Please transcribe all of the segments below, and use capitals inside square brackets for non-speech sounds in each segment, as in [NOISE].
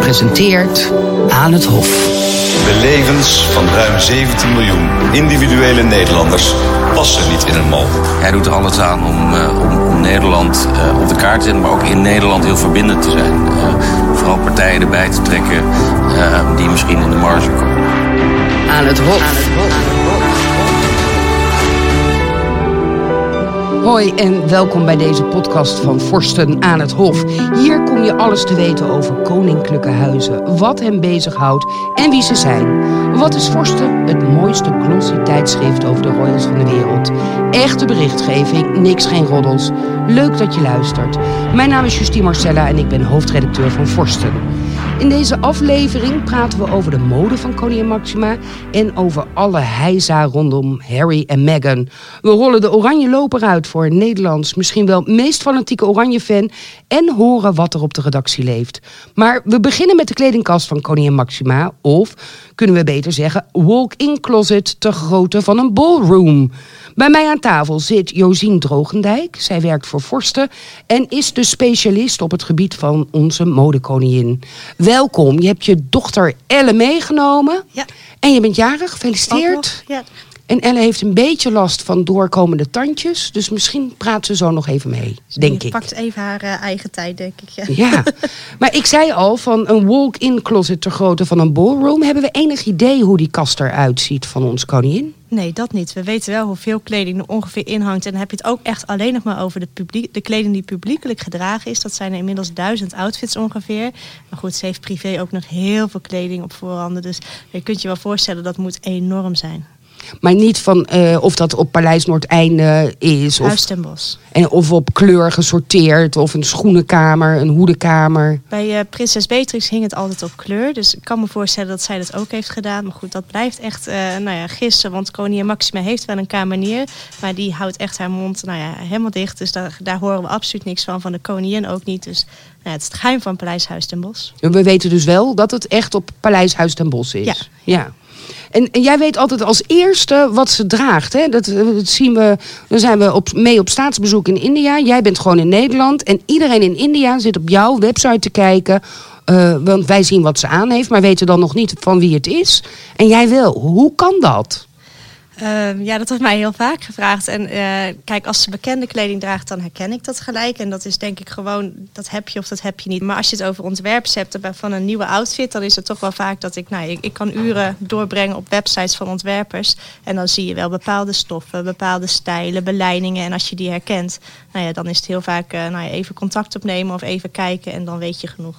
Presenteert Aan het Hof. De levens van ruim 17 miljoen individuele Nederlanders passen niet in een mal. Hij doet er alles aan om, uh, om, om Nederland uh, op de kaart te zetten, maar ook in Nederland heel verbindend te zijn. Uh, vooral partijen erbij te trekken die misschien in de marge komen. Aan het Hof. Aan het Hof. Hoi en welkom bij deze podcast van Vorsten aan het Hof. Hier kom je alles te weten over koninklijke huizen, wat hen bezighoudt en wie ze zijn. Wat is Vorsten? Het mooiste glossy tijdschrift over de royals van de wereld. Echte berichtgeving, niks geen roddels. Leuk dat je luistert. Mijn naam is Justine Marcella en ik ben hoofdredacteur van Vorsten. In deze aflevering praten we over de mode van koningin Maxima en over alle heisa rondom Harry en Meghan. We rollen de oranje loper uit voor Nederlands misschien wel meest fanatieke oranje fan en horen wat er op de redactie leeft. Maar we beginnen met de kledingkast van koningin Maxima of kunnen we beter zeggen walk-in closet te grootte van een ballroom. Bij mij aan tafel zit Josien Drogendijk. Zij werkt voor Forsten en is de specialist op het gebied van onze modekoningin. Welkom, je hebt je dochter Elle meegenomen. Ja. En je bent jarig, gefeliciteerd. Ja. En Elle heeft een beetje last van doorkomende tandjes. Dus misschien praat ze zo nog even mee, denk ik. pakt even haar uh, eigen tijd, denk ik. Ja. ja, [LAUGHS] maar ik zei al, van een walk-in closet ter grootte van een ballroom... hebben we enig idee hoe die kast eruit ziet van ons koningin? Nee, dat niet. We weten wel hoeveel kleding er ongeveer in hangt. En dan heb je het ook echt alleen nog maar over de, publiek, de kleding die publiekelijk gedragen is. Dat zijn er inmiddels duizend outfits ongeveer. Maar goed, ze heeft privé ook nog heel veel kleding op voorhanden. Dus je kunt je wel voorstellen, dat moet enorm zijn. Maar niet van uh, of dat op Paleis Noordeinde is. Huis ten Bos. En of op kleur gesorteerd. Of een schoenenkamer, een hoedenkamer. Bij uh, Prinses Beatrix hing het altijd op kleur. Dus ik kan me voorstellen dat zij dat ook heeft gedaan. Maar goed, dat blijft echt uh, nou ja, gissen. Want koningin Maxima heeft wel een kamenier. Maar die houdt echt haar mond nou ja, helemaal dicht. Dus daar, daar horen we absoluut niks van. Van de koningin ook niet. Dus nou, het is het geheim van Paleis Huis ten Bos. We weten dus wel dat het echt op Paleis Huis ten Bos is. Ja. ja. En, jij weet altijd als eerste wat ze draagt. Hè? Dat, dat zien we. Dan zijn we op, mee op staatsbezoek in India. Jij bent gewoon in Nederland. En iedereen in India zit op jouw website te kijken. Uh, want wij zien wat ze aan heeft, maar weten dan nog niet van wie het is. En jij wel. Hoe kan dat? Uh, ja, dat wordt mij heel vaak gevraagd. En uh, kijk, als ze bekende kleding draagt, dan herken ik dat gelijk. En dat is denk ik gewoon, dat heb je of dat heb je niet. Maar als je het over ontwerpers hebt van een nieuwe outfit, dan is het toch wel vaak dat ik, nou, ik, ik kan uren doorbrengen op websites van ontwerpers. En dan zie je wel bepaalde stoffen, bepaalde stijlen, beleidingen. En als je die herkent, nou ja, dan is het heel vaak uh, nou ja, even contact opnemen of even kijken en dan weet je genoeg.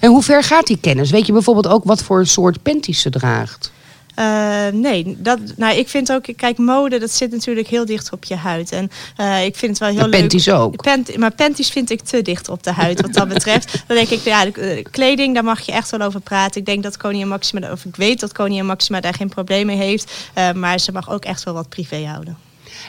En hoe ver gaat die kennis? Weet je bijvoorbeeld ook wat voor soort panties ze draagt? Uh, nee, dat, nou, ik vind ook, kijk, mode, dat zit natuurlijk heel dicht op je huid. En uh, ik vind het wel heel de leuk. Panties ook. Pant, maar panties vind ik te dicht op de huid, wat dat betreft. [LAUGHS] dan denk ik, ja, de, kleding, daar mag je echt wel over praten. Ik denk dat koningin Maxima, of ik weet dat koningin Maxima daar geen probleem mee heeft. Uh, maar ze mag ook echt wel wat privé houden.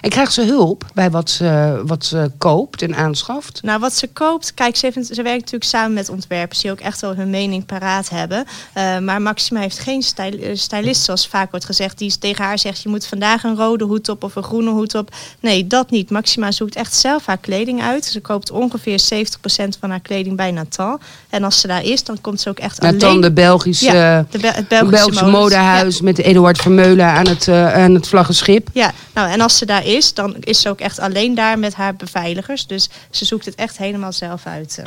En krijgt ze hulp bij wat ze, wat ze koopt en aanschaft? Nou, wat ze koopt, kijk, ze, heeft, ze werkt natuurlijk samen met ontwerpers die ook echt wel hun mening paraat hebben. Uh, maar Maxima heeft geen styl, stylist, zoals vaak wordt gezegd, die tegen haar zegt: je moet vandaag een rode hoed op of een groene hoed op. Nee, dat niet. Maxima zoekt echt zelf haar kleding uit. Ze koopt ongeveer 70% van haar kleding bij Natal. En als ze daar is, dan komt ze ook echt Natal, alleen. de Belgische, ja, de Be het Belgische, Belgische modehuis ja. met Eduard Vermeulen aan het, uh, aan het vlaggenschip. Ja, nou en als ze daar is, dan is ze ook echt alleen daar met haar beveiligers. Dus ze zoekt het echt helemaal zelf uit.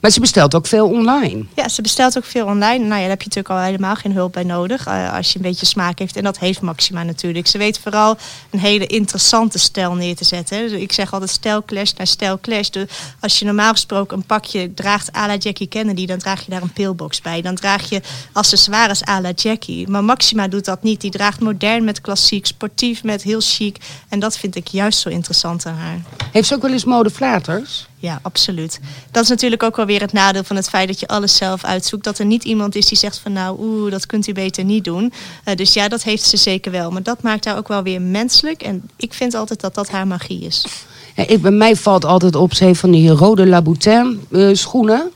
Maar ze bestelt ook veel online. Ja, ze bestelt ook veel online. Nou ja, daar heb je natuurlijk al helemaal geen hulp bij nodig. Uh, als je een beetje smaak heeft. En dat heeft Maxima natuurlijk. Ze weet vooral een hele interessante stijl neer te zetten. Dus ik zeg altijd stijlclash naar stijlclash. Dus als je normaal gesproken een pakje draagt à la Jackie Kennedy... dan draag je daar een pillbox bij. Dan draag je accessoires à la Jackie. Maar Maxima doet dat niet. Die draagt modern met klassiek, sportief met heel chic. En dat vind ik juist zo interessant aan haar. Heeft ze ook wel eens modeflaters? Ja, absoluut. Dat is natuurlijk ook wel weer het nadeel van het feit dat je alles zelf uitzoekt. Dat er niet iemand is die zegt van nou, oeh, dat kunt u beter niet doen. Uh, dus ja, dat heeft ze zeker wel. Maar dat maakt haar ook wel weer menselijk. En ik vind altijd dat dat haar magie is. Ik, bij mij valt altijd op, ze heeft van die rode Laboutin uh, schoenen.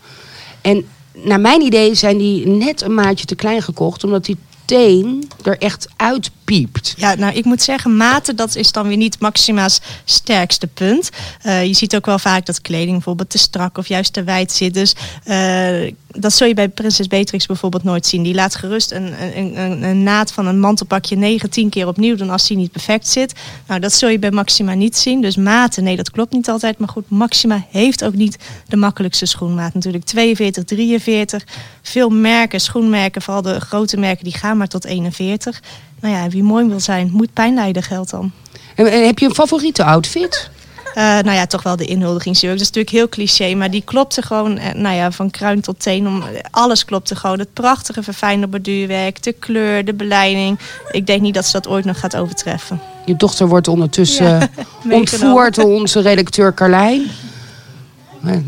En naar mijn idee zijn die net een maatje te klein gekocht. Omdat die teen er echt uit piept. Ja, nou ik moet zeggen, maten dat is dan weer niet Maxima's sterkste punt. Uh, je ziet ook wel vaak dat kleding bijvoorbeeld te strak of juist te wijd zit. Dus uh, dat zul je bij Prinses Beatrix bijvoorbeeld nooit zien. Die laat gerust een, een, een, een naad van een mantelpakje 9, 10 keer opnieuw doen als die niet perfect zit. Nou, dat zul je bij Maxima niet zien. Dus maten, nee, dat klopt niet altijd. Maar goed, Maxima heeft ook niet de makkelijkste schoenmaat. Natuurlijk 42, 43. Veel merken, schoenmerken, vooral de grote merken, die gaan maar tot 41. Nou ja, wie mooi wil zijn, moet pijn lijden, geldt dan. En heb je een favoriete outfit? Uh, nou ja, toch wel de inhuldigingsjurk. Dat is natuurlijk heel cliché, maar die klopte gewoon, uh, nou ja, van kruin tot teen. Om, alles klopte gewoon. Het prachtige verfijnde borduurwerk, de kleur, de beleiding. Ik denk niet dat ze dat ooit nog gaat overtreffen. Je dochter wordt ondertussen ja, [LAUGHS] ontvoerd door onze redacteur Carlijn.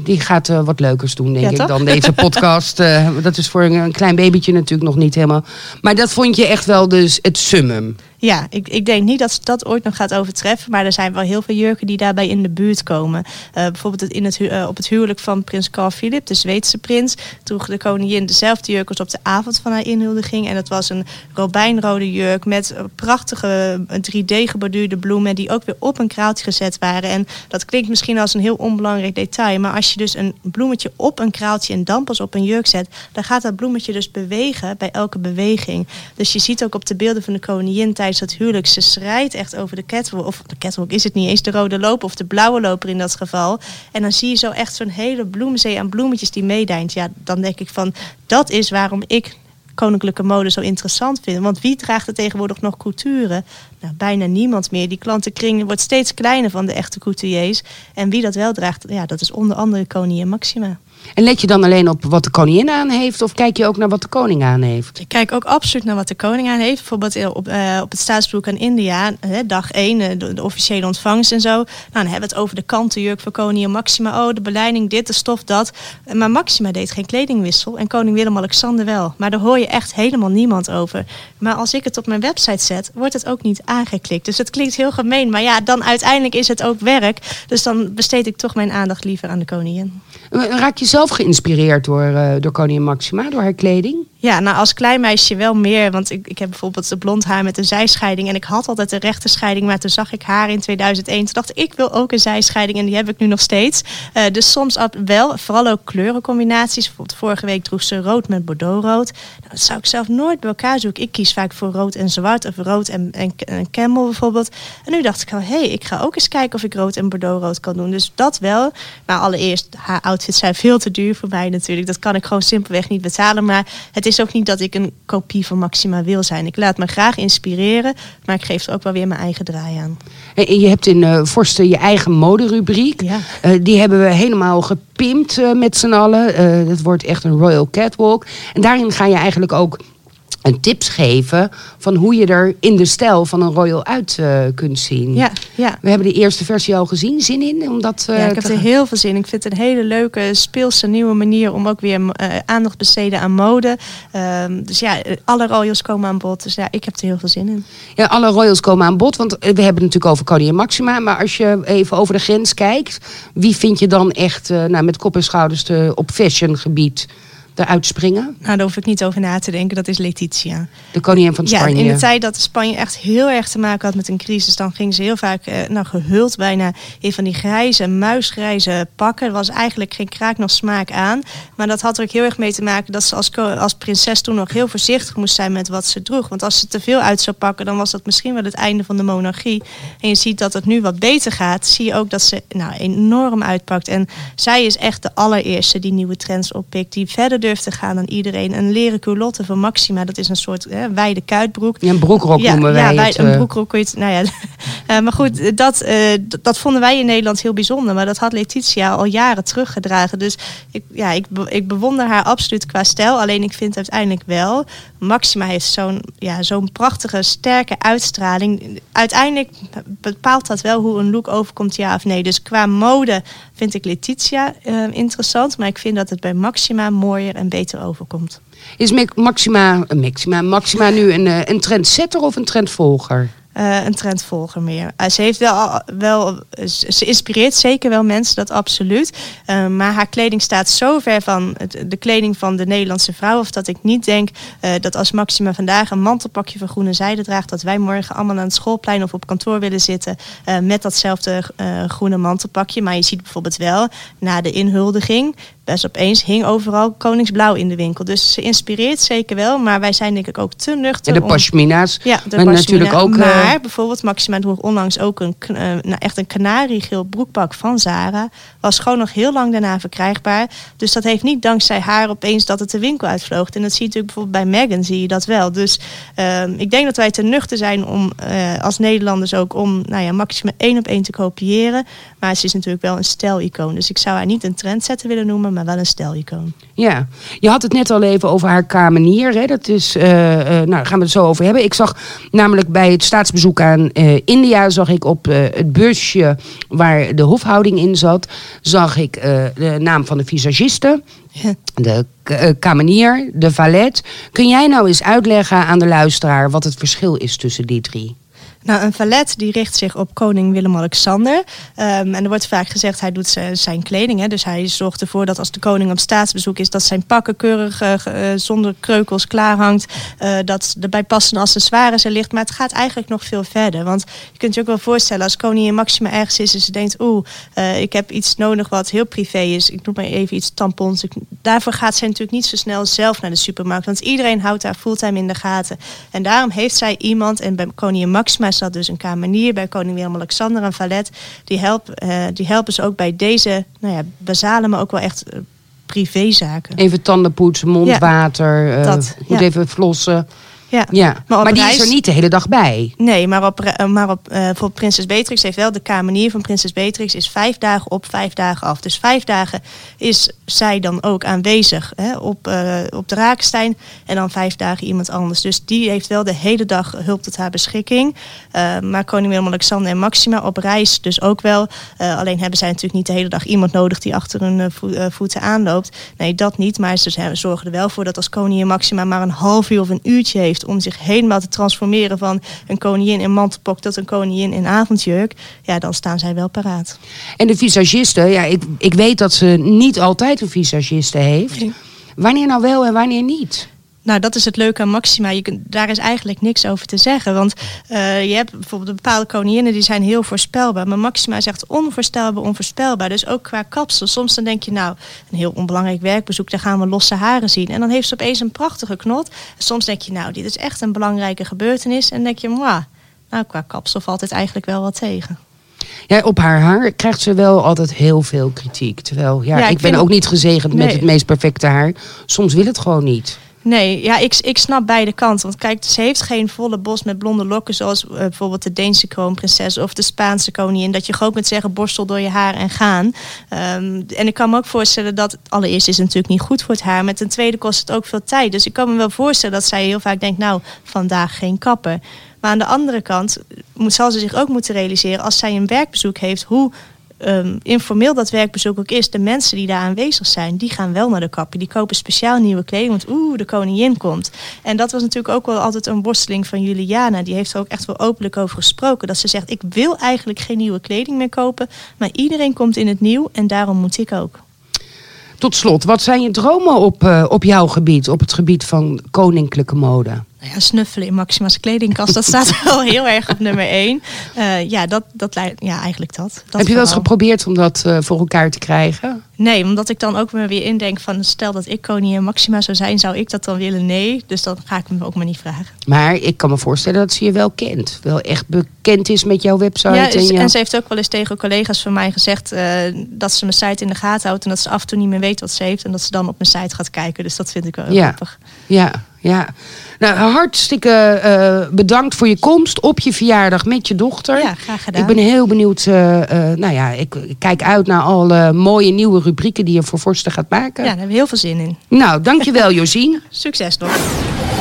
Die gaat uh, wat leukers doen, denk ja, ik, dan deze [LAUGHS] podcast. Uh, dat is voor een, een, klein babytje natuurlijk nog niet helemaal. Maar dat vond je echt wel dus het summum. Ja, ik, ik denk niet dat ze dat ooit nog gaat overtreffen. Maar er zijn wel heel veel jurken die daarbij in de buurt komen. Uh, bijvoorbeeld in het, uh, op het huwelijk van prins Carl Philip, de Zweedse prins, droeg de koningin dezelfde jurk als op de avond van haar inhuldiging. En dat was een robijnrode jurk met prachtige 3D geborduurde bloemen die ook weer op een kraaltje gezet waren. En dat klinkt misschien als een heel onbelangrijk detail. Maar als je dus een bloemetje op een kraaltje en dan pas op een jurk zet, dan gaat dat bloemetje dus bewegen bij elke beweging. Dus je ziet ook op de beelden van de koningin tijdens het huwelijk, ze schrijdt echt over de catwalk. Of de catwalk is het niet eens, de rode loper of de blauwe loper in dat geval. En dan zie je zo echt zo'n hele bloemenzee aan bloemetjes die meedijnt. Ja, dan denk ik van, dat is waarom ik koninklijke mode zo interessant vind. Want wie draagt er tegenwoordig nog couture? Nou, bijna niemand meer. Die klantenkring wordt steeds kleiner van de echte couturiers. En wie dat wel draagt, ja, dat is onder andere koningin Maxima. En let je dan alleen op wat de koningin aan heeft of kijk je ook naar wat de koning aan heeft? Ik kijk ook absoluut naar wat de koning aan heeft. Bijvoorbeeld op, uh, op het staatsbezoek aan India, dag 1, uh, de, de, officiële ontvangst en zo. Nou, dan hebben we het over de kantenjurk van koningin Maxima. Oh, de beleiding, dit, de stof, dat. Maar Maxima deed geen kledingwissel en koning Willem-Alexander wel. Maar daar hoor je echt helemaal niemand over. Maar als ik het op mijn website zet, wordt het ook niet aangeklikt. Dus het klinkt heel gemeen. Maar ja, dan uiteindelijk is het ook werk. Dus dan besteed ik toch mijn aandacht liever aan de koningin. Raak je zelf geïnspireerd door, uh, door koningin Maxima, door haar kleding? Ja, nou als klein meisje wel meer. Want ik, ik heb bijvoorbeeld de blond haar met een zijscheiding. En ik had altijd een rechte scheiding. Maar toen zag ik haar in 2001. Toen dacht ik, ik wil ook een zijscheiding. En die heb ik nu nog steeds. Uh, dus soms wel, vooral ook kleurencombinaties. Bijvoorbeeld vorige week droeg ze rood met bordeauxrood. Nou, dat zou ik zelf nooit bij elkaar zoeken. Ik kies vaak voor rood en zwart. Of rood en, en, camel bijvoorbeeld. En nu dacht ik, hé, hey, ik ga ook eens kijken of ik rood en bordeauxrood kan doen. Dus dat wel. Maar allereerst, haar outfits zijn veel te duur voor mij natuurlijk. Dat kan ik gewoon simpelweg niet betalen. Maar het is ook niet dat ik een kopie van Maxima wil zijn. Ik laat me graag inspireren, maar ik geef er ook wel weer mijn eigen draai aan. En je hebt in uh, Forsten je eigen moderubriek. Ja. Uh, die hebben we helemaal gepimpt uh, met z'n allen. het wordt echt een Royal Catwalk. En daarin ga je eigenlijk ook een tips geven van hoe je er in de stijl van een royal uit uh, kunt zien. Ja, ja. We hebben de eerste versie al gezien. Zin in? Omdat, uh, ja, ik heb er heel veel zin in. Ik vind het een hele leuke, speelse, nieuwe manier om ook weer uh, aandacht te besteden aan mode. Ehm, dus ja, alle royals komen aan bod. Dus ja, ik heb er heel veel zin in. Ja, alle royals komen aan bod. Want we hebben het natuurlijk over Koningin Maxima. Maar als je even over de grens kijkt. Wie vind je dan echt nou, met kop en schouders te, op fashion gebied eruit springen? Nou, daar hoef ik niet over na te denken. Dat is Letitia. De koningin van Spanje. Ja, in de tijd dat Spanje echt heel erg te maken had met een crisis... dan ging ze heel vaak eh, nou, gehuld bijna in van die grijze, muisgrijze pakken. Er was eigenlijk geen kraak nog smaak aan. Maar dat had er ook heel erg mee te maken... dat ze als, als prinses toen nog heel voorzichtig moest zijn met wat ze droeg. Want als ze te veel uit zou pakken... dan was dat misschien wel het einde van de monarchie. En je ziet dat het nu wat beter gaat. Zie je ook dat ze nou, enorm uitpakt. En zij is echt de allereerste die nieuwe trends oppikt. Die verder durft te gaan dan iedereen. Een leren culotte van Maxima, dat is een soort hè, wijde kuitbroek. Ja, een broekrok ja, noemen wij ja, het. een eh. broekrok het, nou ja. uh, [LAUGHS] maar goed, dat, uh, dat vonden wij in Nederland heel bijzonder. Maar dat had Letitia al jaren teruggedragen. Dus ik, ja, ik, ik bewonder haar absoluut qua stijl. Alleen ik vind uiteindelijk wel, Maxima heeft zo'n ja, zo'n prachtige, sterke uitstraling. Uiteindelijk bepaalt dat wel hoe een look overkomt, ja of nee. Dus qua mode vind ik Letitia interessant. Maar ik vind dat het bij Maxima mooier en beter overkomt. Is Maxima, Maxima, Maxima nu een, een trendsetter of een trendvolger? uh, een trendvolger meer. Uh, ze heeft wel, wel ze inspireert zeker wel mensen, dat absoluut. Uh, maar haar kleding staat zo ver van het, de kleding van de Nederlandse vrouw, of dat ik niet denk dat als Maxima vandaag een mantelpakje van groene zijde draagt, dat wij morgen allemaal aan het schoolplein of op kantoor willen zitten met datzelfde groene mantelpakje. Maar je ziet bijvoorbeeld wel na de inhuldiging best opeens hing overal koningsblauw in de winkel. Dus ze inspireert zeker wel, maar wij zijn denk ik ook te nuchter. En de pashmina's. Ja, de maar natuurlijk ook. Maar uh, bijvoorbeeld Maxima droeg onlangs ook een, uh, nou, echt een kanariegeel broekpak van Zara. Was gewoon nog heel lang daarna verkrijgbaar. Dus dat heeft niet dankzij haar opeens dat het de winkel uitvloog. En dat zie je natuurlijk bijvoorbeeld bij Megan zie je dat wel. Dus uh, ik denk dat wij te nuchter zijn om eh, als Nederlanders ook om nou ja, Maxima één op één te kopiëren. Maar ze is natuurlijk wel een stijlicoon. Dus ik zou haar niet een trendsetter willen noemen, maar wel een stijlicoon. Ja, je had het net al even over haar kamenier. Hè? Dat is, uh, uh, nou, daar gaan we het zo over hebben. Ik zag namelijk bij het staatsbezoek aan uh, India, zag ik op het busje waar de hofhouding in zat, zag ik de naam van de visagiste. Ja. De kamenier, de valet. Kun jij nou eens uitleggen aan de luisteraar wat het verschil is tussen die drie? Nou, een valet die richt zich op koning Willem-Alexander. Um, en er wordt vaak gezegd, hij doet zijn kleding. Hè, dus hij zorgt ervoor dat als de koning op staatsbezoek is... dat zijn pakken keurig uh, zonder kreukels klaarhangt. Uh, dat er bij passende accessoires er ligt. Maar het gaat eigenlijk nog veel verder. Want je kunt je ook wel voorstellen, als koningin Maxima ergens is... en ze denkt, oeh, ik heb iets nodig wat heel privé is. Ik noem maar even iets tampons. Daarvoor gaat zij natuurlijk niet zo snel zelf naar de supermarkt. Want iedereen houdt haar fulltime in de gaten. En daarom heeft zij iemand, en bij koningin Maxima is dat dus een kamenier bij koning Willem-Alexander en Valet. Die, help, uh, die helpen ze ook bij deze nou ja, basale, maar ook wel echt uh, privézaken. Even tanden poetsen, mondwater, ja, dat, uh, moet ja. even flossen. Ja, ja. maar, maar die reis... is er niet de hele dag bij. Nee, maar op, maar op uh, voor Prinses Beatrix heeft wel de kamenier van Prinses Beatrix is vijf dagen op, vijf dagen af. Dus vijf dagen is zij dan ook aanwezig hè, op, uh, op de Rakenstein en dan vijf dagen iemand anders. Dus die heeft wel de hele dag hulp tot haar beschikking. Uh, maar koning Willem-Alexander en Maxima op reis dus ook wel. alleen hebben zij natuurlijk niet de hele dag iemand nodig die achter hun vo voeten aanloopt. Nee, dat niet. Maar ze zorgen er wel voor dat als koningin Maxima maar een half uur of een uurtje heeft om zich helemaal te transformeren van een koningin in mantelpok tot een koningin in avondjurk, ja, dan staan zij wel paraat. En de visagiste, ja, ik, ik weet dat ze niet altijd een visagiste heeft. Nee. Wanneer nou wel en wanneer niet? Nou, dat is het leuke aan Maxima. Je kunt, daar is eigenlijk niks over te zeggen. Want uh, je hebt bijvoorbeeld bepaalde koninginnen die zijn heel voorspelbaar. Maar Maxima is echt onvoorstelbaar, onvoorspelbaar. Dus ook qua kapsel. Soms dan denk je, nou, een heel onbelangrijk werkbezoek, daar gaan we losse haren zien. En dan heeft ze opeens een prachtige knot. En soms denk je, nou, dit is echt een belangrijke gebeurtenis. En dan denk je, mwah, nou, qua kapsel valt het eigenlijk wel wat tegen. Ja, op haar haar krijgt ze wel altijd heel veel kritiek. Terwijl, ja, ja ik, ik ben ook niet gezegend nee. met het meest perfecte haar. Soms wil het gewoon niet. Nee, ja, ik, ik snap beide kanten. Want kijk, ze heeft geen volle bos met blonde lokken... zoals uh, bijvoorbeeld de Deense kroonprinses of de Spaanse koningin. Dat je gewoon kunt zeggen, borstel door je haar en gaan. Um, en ik kan me ook voorstellen dat... allereerst is het natuurlijk niet goed voor het haar... maar ten tweede kost het ook veel tijd. Dus ik kan me wel voorstellen dat zij heel vaak denkt... nou, vandaag geen kapper. Maar aan de andere kant moet, zal ze zich ook moeten realiseren... als zij een werkbezoek heeft... hoe um, informeel dat werkbezoek ook is, de mensen die daar aanwezig zijn, die gaan wel naar de kapper. Die kopen speciaal nieuwe kleding, want oeh, de koningin komt. En dat was natuurlijk ook wel altijd een worsteling van Juliana. Die heeft er ook echt wel openlijk over gesproken. Dat ze zegt, ik wil eigenlijk geen nieuwe kleding meer kopen, maar iedereen komt in het nieuw en daarom moet ik ook. Tot slot, wat zijn je dromen op, uh, op jouw gebied, op het gebied van koninklijke mode? Nou ja, snuffelen in Maxima's kledingkast, dat staat [LAUGHS] wel heel erg op nummer één. Uh, ja, dat, dat, ja, eigenlijk dat. dat Heb je wel eens geprobeerd om dat uh, voor elkaar te krijgen? Nee, omdat ik dan ook me weer indenk van... stel dat ik koningin Maxima zou zijn, zou ik dat dan willen? Nee, dus dan ga ik me ook maar niet vragen. Maar ik kan me voorstellen dat ze je wel kent. Wel echt bekend is met jouw website. Ja, en, je... en ze heeft ook wel eens tegen collega's van mij gezegd... Uh, dat ze mijn site in de gaten houdt... en dat ze af en toe niet meer weet wat ze heeft... en dat ze dan op mijn site gaat kijken. Dus dat vind ik wel heel ja. grappig. Ja, ja. Nou, hartstikke uh, bedankt voor je komst op je verjaardag met je dochter. Ja, graag gedaan. Ik ben heel benieuwd. Uh, uh, nou ja, ik, ik, kijk uit naar alle mooie nieuwe rubrieken die je voor Forsten gaat maken. Ja, daar hebben we heel veel zin in. Nou, dankjewel [LAUGHS] Josien. Succes nog.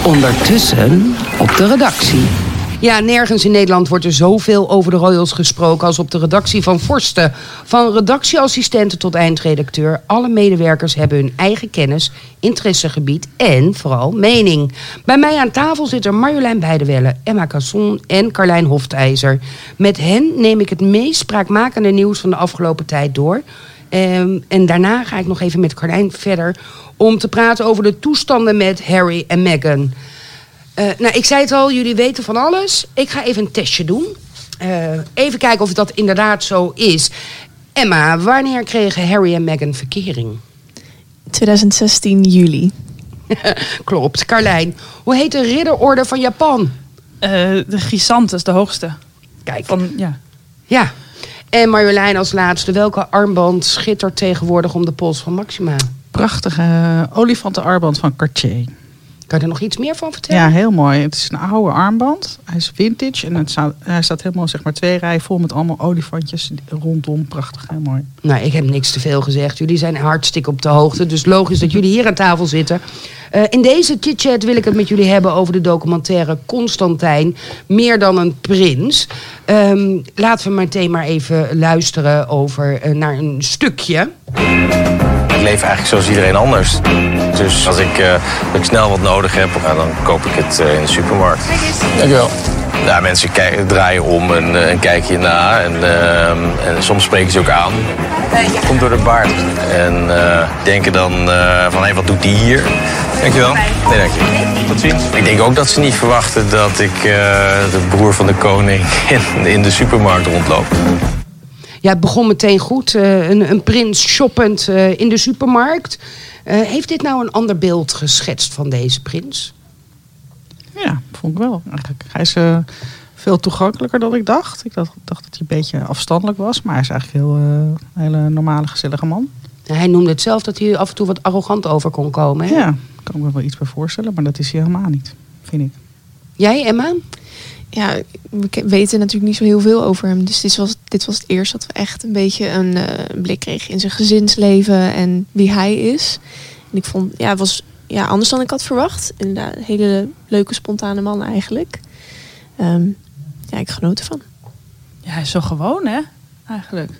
Ondertussen op de redactie. Ja, nergens in Nederland wordt er zoveel over de Royals gesproken als op de redactie van Forsten. Van redactieassistenten tot eindredacteur. Alle medewerkers hebben hun eigen kennis, interessegebied en vooral mening. Bij mij aan tafel zitten Marjolein Beidewelle, Emma Casson en Carlijn Hoftijzer. Met hen neem ik het meest spraakmakende nieuws van de afgelopen tijd door. Ehm, en daarna ga ik nog even met Carlijn verder om te praten over de toestanden met Harry en Meghan. Eh, nou, ik zei het al, jullie weten van alles. Ik ga even een testje doen. Eh, even kijken of dat inderdaad zo is. Emma, wanneer kregen Harry en Meghan verkering? 2016 juli. [LAUGHS] Klopt. Carlijn, hoe heet de ridderorde van Japan? Eh, de Chrysanthus, de hoogste. Kijk, Van, ja. ja. En Marjolein als laatste. Welke armband schittert tegenwoordig om de pols van Maxima? Prachtige olifantenarmband van Cartier. Kan je er nog iets meer van vertellen? Ja, heel mooi. Het is een oude armband. Hij is vintage en het staat, hij staat helemaal zeg maar twee rijen vol met allemaal olifantjes rondom. Prachtig, heel mooi. Nou, ik heb niks te veel gezegd. Jullie zijn hartstikke op de hoogte. Dus logisch dat jullie hier aan tafel zitten. Eh, in deze chit-chat wil ik het met jullie hebben over de documentaire Constantijn. Meer dan een prins. Ehm, laten we meteen maar even luisteren over, eh, naar een stukje. Ik leef eigenlijk zoals iedereen anders. Dus als ik, eh, als ik snel wat nodig heb, nou, dan koop ik het eh, in de supermarkt. Dankjewel. Ja, mensen kij- draaien om en, eh, en kijken je na. En, ehm, en soms spreken ze ook aan. Komt door de baard. En eh, denken dan eh, van, hé, wat doet die hier? Dankjewel. Nee, dank je. Tot ziens. Ik denk ook dat ze niet verwachten dat ik eh, de broer van de koning [LAUGHS] in, in de supermarkt rondloop. Ja, het begon meteen goed. Eh, een, een prins shoppend eh, in de supermarkt. Eh, heeft dit nou een ander beeld geschetst van deze prins? Ja, vond ik wel. Eigenlijk. Hij is eh, veel toegankelijker dan ik dacht. Ik dacht, dacht dat hij een beetje afstandelijk was. Maar hij is eigenlijk heel, eh, een hele normale, gezellige man. Hij noemde het zelf dat hij af en toe wat arrogant over kon komen. Hè? Ja, daar kan ik me wel iets bij voorstellen. Maar dat is hij helemaal niet, vind ik. Jij, Emma? Ja, we weten natuurlijk niet zo heel veel over hem. Dus dit was, dit was het eerst dat we echt een beetje een eh, blik kregen in zijn gezinsleven en wie hij is. En ik vond, ja, het was ja, anders dan ik had verwacht. Inderdaad, een hele leuke, spontane man eigenlijk. Ehm, ja, ik genoot ervan. ja, hij is zo gewoon, hè? Eigenlijk.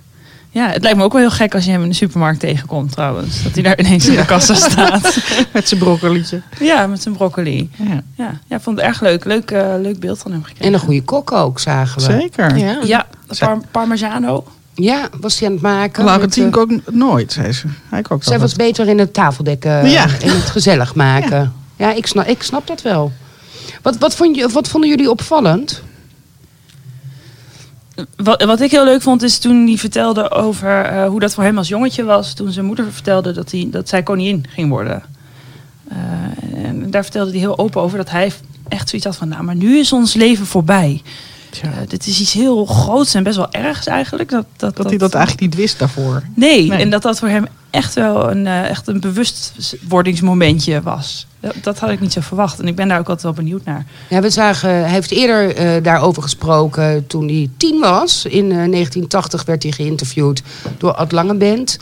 Ja, het lijkt me ook wel heel gek als je hem in de supermarkt tegenkomt, trouwens. Dat hij daar ineens in de kassa staat. [LAUGHS] Met zijn broccolietje. ja, met zijn broccoli. Ja, Ja, ja ik vond het erg leuk. Leuk, eh, leuk beeld van hem gekregen. En een goede kok ook, zagen we. zeker. Ja. Ja, Parmigiano. Ja, was hij aan het maken. Laurentien Met, eh, ook nooit, zei ze. Hij kookt Zij was beter in het tafeldekken, Ja. in het gezellig maken. Ja, ik, snap, ik snap dat wel. Wat, wat, vond je, wat vonden jullie opvallend? Wat, wat ik heel leuk vond is toen hij vertelde over eh, hoe dat voor hem als jongetje was. Toen zijn moeder vertelde dat, hij, dat zij koningin ging worden. Eh, en daar vertelde hij heel open over dat hij echt zoiets had van... Nou, maar nu is ons leven voorbij. Eh, dit is iets heel groots en best wel ergs eigenlijk. Dat, dat, dat hij dat eigenlijk niet wist daarvoor. Nee, Nee. en dat dat voor hem echt wel een, eh, echt een bewustwordingsmomentje was. Dat, dat had ik niet zo verwacht. En ik ben daar ook altijd wel benieuwd naar. Ja, we zagen, hij heeft eerder eh, daarover gesproken toen hij tien was. In eh, 1980 werd hij geïnterviewd door Ad Langeband.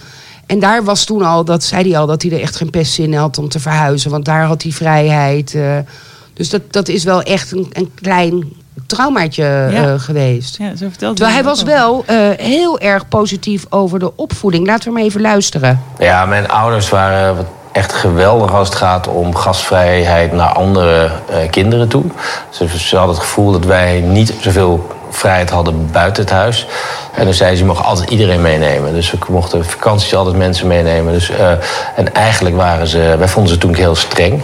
En daar was toen al, dat zei hij al, dat hij er echt geen pest in had om te verhuizen. Want daar had hij vrijheid. eh. dus dat, dat is wel echt een, een klein traumaatje Ja. eh, geweest. Ja, zo vertelde Terwijl hij was wel eh, heel erg positief over de opvoeding. Laten we maar even luisteren. Ja, mijn ouders waren wat echt geweldig als het gaat om gastvrijheid naar andere eh, kinderen toe. Ze, ze hadden het gevoel dat wij niet zoveel vrijheid hadden buiten het huis. En dan zeiden ze, je mag altijd iedereen meenemen. Dus we mochten vakanties altijd mensen meenemen. Dus, eh, en eigenlijk waren ze, wij vonden ze toen heel streng.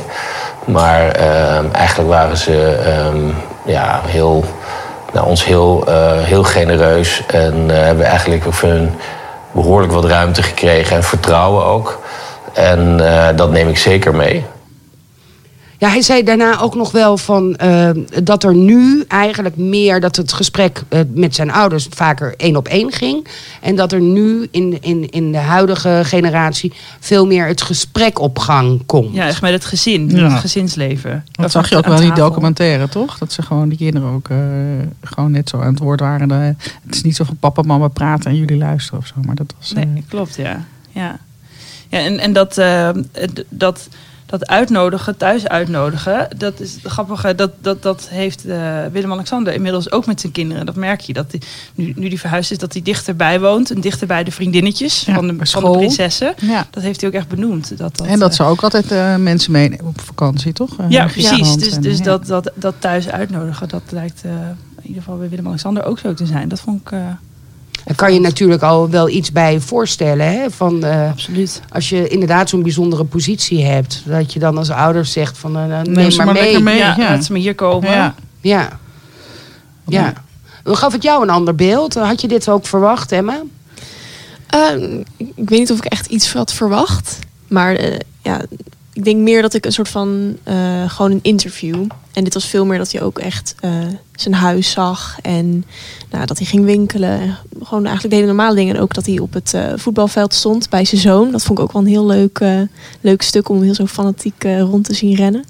Maar eh, eigenlijk waren ze ehm, ja, heel, nou, ons heel, eh, heel genereus. En eh, hebben eigenlijk voor hun behoorlijk wat ruimte gekregen en vertrouwen ook. En eh, dat neem ik zeker mee. Ja, hij zei daarna ook nog wel van eh, dat er nu eigenlijk meer dat het gesprek eh, met zijn ouders vaker één op één ging. En dat er nu in, in, in de huidige generatie veel meer het gesprek op gang komt. Ja, echt met het gezin, Ja. het gezinsleven. Dat zag je ook wel in die documentaire, toch? Dat ze gewoon die kinderen ook eh, gewoon net zo aan het woord waren. De- het is niet zo van papa en mama praten en jullie luisteren of zo. Maar dat was... Nee, klopt, ja. ja. ja en, en dat, eh, dat, dat uitnodigen, thuis uitnodigen, dat is grappige. Dat, dat, dat heeft eh, Willem-Alexander inmiddels ook met zijn kinderen. Dat merk je. Dat die, nu, nu die verhuisd is, dat hij dichterbij woont. En dichter bij de vriendinnetjes Ja, van, de, van prinsessen. Ja. Dat heeft hij ook echt benoemd. Dat, dat, en dat eh, ze ook altijd eh, mensen meenemen op vakantie, toch? Ja, precies. Dus, dus ja. dat, dat, dat thuis uitnodigen, dat lijkt in ieder geval bij Willem-Alexander ook zo te zijn. Dat vond ik Daar kan je natuurlijk al wel iets bij voorstellen. Hè? Van, eh, absoluut. als je inderdaad zo'n bijzondere positie hebt. Dat je dan als ouder zegt van eh, neem, Neem ze maar maar mee. lekker mee. ja, ja. dat ze maar hier komen. Ja. Ja. ja. Gaf het jou een ander beeld? Had je dit ook verwacht, Emma? Ehm, ik weet niet of ik echt iets had verwacht. Maar eh, ja, ik denk meer dat ik een soort van eh, gewoon een interview. En dit was veel meer dat hij ook echt eh, zijn huis zag. En nou, dat hij ging winkelen. En Gewoon eigenlijk de hele normale dingen. En ook dat hij op het eh, voetbalveld stond bij zijn zoon. Dat vond ik ook wel een heel leuk, eh, leuk stuk om heel zo fanatiek rond te zien rennen.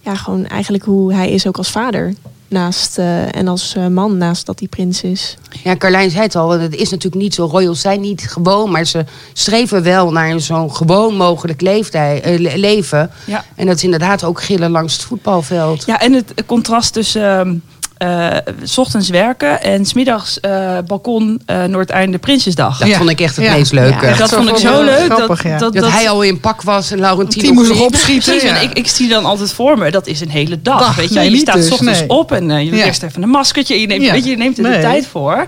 Ja, gewoon eigenlijk hoe hij is ook als vader. Naast, eh, en als eh, man naast dat hij prins is. Ja, Carlijn zei het al, het is natuurlijk niet zo. Royals zijn niet gewoon, maar ze streven wel naar zo'n gewoon mogelijk leeftij- eh, le- leven. Ja. En dat is inderdaad ook gillen langs het voetbalveld. Ja, en het contrast tussen ehm, eh, s ochtends werken en smiddags eh balkon eh Noordeinde Prinsjesdag. Dat Ja. vond ik echt het Ja. meest leuke. Ja, dat vond ik zo leuk. grappig, dat, ja. dat, Dat, dat- hij al in pak was en Laurentien Die moest nog niet. opschieten. Precies, ja. en ik, ik zie dan altijd voor me, dat is een hele dag. Dag, weet je, je staat s dus, ochtends nee. op en eh, je doet eerst even een maskertje. Je neemt, Ja. weet je, je neemt er Nee. de tijd voor.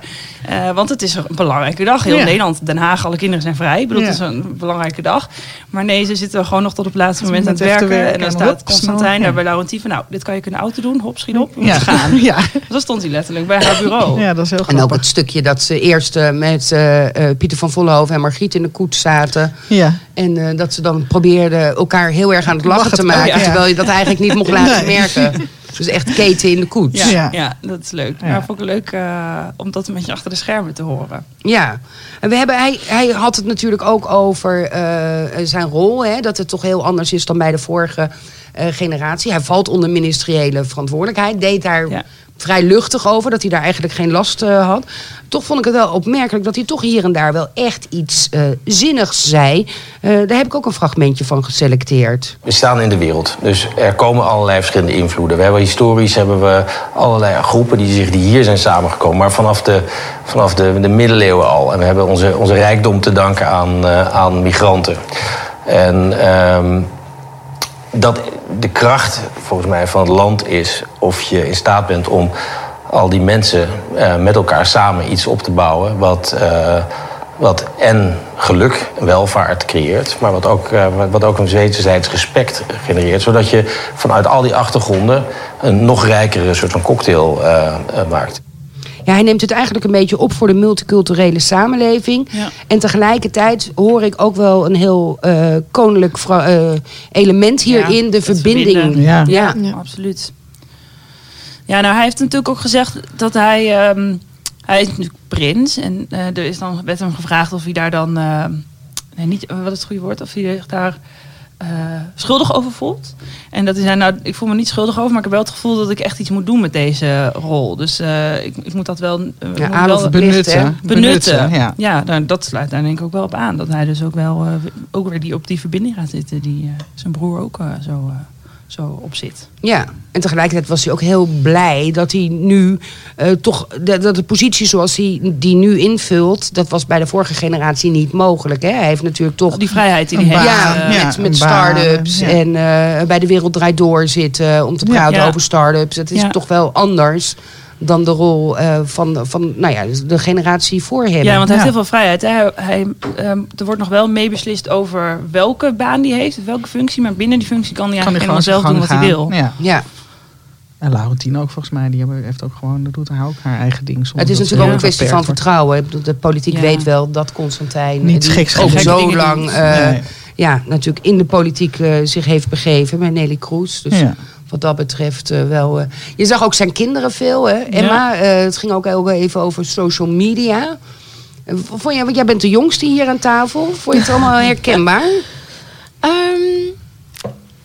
Eh, want het is een belangrijke dag. Heel Ja. Nederland, Den Haag, alle kinderen zijn vrij. Ik bedoel, Ja. het is een belangrijke dag. Maar nee, ze zitten gewoon nog tot op het laatste moment aan het werken. En dan en staat hop, Constantijn snel, daar bij Laurentien van... nou, dit kan je kunnen auto doen. Hop, schiet op. We Ja. gaan. [LAUGHS] Ja. Zo stond hij letterlijk bij haar bureau. ja, dat is heel En ook het stukje dat ze eerst eh, met eh, eh, Pieter van Vollenhoven en Margriet in de koets zaten. Ja. En dat ze dan probeerden elkaar heel erg aan het lachen, Lachen te te- maken. oh, ja. Terwijl je dat eigenlijk niet mocht [LAUGHS] laten Nee. merken. [LAUGHS] Dus echt keten in de koets. Ja, Ja. dat is leuk. Ja. Maar vond ik leuk eh, om dat een beetje achter de schermen te horen. Ja, en we hebben, hij, hij had het natuurlijk ook over eh, zijn rol. Hè, dat het toch heel anders is dan bij de vorige eh, generatie. Hij valt onder ministeriële verantwoordelijkheid. Deed daar Ja. Vrij luchtig over, dat hij daar eigenlijk geen last eh, had. Toch vond ik het wel opmerkelijk dat hij toch hier en daar wel echt iets eh, zinnigs zei. Eh, daar heb ik ook een fragmentje van geselecteerd. We staan in de wereld, dus er komen allerlei verschillende invloeden. We hebben historisch hebben we allerlei groepen die, zich, die hier zijn samengekomen, maar vanaf de, vanaf de, de middeleeuwen al. En we hebben onze, onze rijkdom te danken aan, aan migranten. En ehm, dat de kracht volgens mij van het land is of je in staat bent om al die mensen eh, met elkaar samen iets op te bouwen wat, eh, wat en geluk, welvaart creëert, maar wat ook, eh, wat- ook een wederzijds respect genereert, zodat je vanuit al die achtergronden een nog rijkere soort van cocktail maakt. Ja, hij neemt het eigenlijk een beetje op voor de multiculturele samenleving. Ja. En tegelijkertijd hoor ik ook wel een heel eh, koninklijk eh, element hierin. Ja, de verbinding. Ja. Ja. Ja. absoluut. Ja, nou, hij heeft natuurlijk ook gezegd dat hij... ehm, hij is natuurlijk prins. En eh, er is dan, werd hem gevraagd of hij daar dan... eh, nee, niet, wat is het goede woord? Of hij zich daar eh, schuldig over voelt. En dat hij zei, nou, ik voel me niet schuldig over... maar ik heb wel het gevoel dat ik echt iets moet doen met deze rol. Dus eh, ik, ik moet dat wel... eh, Ja, moet aan wel benutten. Benutten. benutten. ja. Ja, nou, dat sluit daar denk ik ook wel op aan. Dat hij dus ook wel eh, ook weer die op die verbinding gaat zitten... die zijn broer ook zo, zo op zit. Ja, en tegelijkertijd was hij ook heel blij dat hij nu eh, toch, dat dat de positie zoals hij die nu invult, dat was bij de vorige generatie niet mogelijk. Hè? Hij heeft natuurlijk toch Die vrijheid die hij heeft. ja, eh, ja, met, met start-ups ja. en eh, bij de Wereld Draait Door zitten om te praten Ja. over start-ups. Het is Ja. toch wel anders dan de rol eh, van, van nou ja, de generatie voor hem. Ja, want hij Ja. heeft heel veel vrijheid. Hij, hij, ehm, er wordt nog wel meebeslist over welke baan die heeft, welke functie. Maar binnen die functie kan hij Kan eigenlijk gewoon helemaal zelf doen wat hij wil. Ja. Ja. En Laurentien ook volgens mij. Die hebben- heeft ook gewoon, dat doet haar ook haar eigen ding. Het is natuurlijk ook een kwestie van vertrouwen. Ik bedoel, De politiek Ja. weet wel dat Constantijn Niet geks ook zo lang eh, Nee. ja, natuurlijk in de politiek eh, zich heeft begeven met Nelly Kroes. Dus Ja. Wat dat betreft eh, wel. eh, je zag ook zijn kinderen veel, hè, Emma. Eh, het ging ook even over social media. Vond jij, want jij bent de jongste hier aan tafel. Vond je het allemaal [LAUGHS] herkenbaar? Ehm,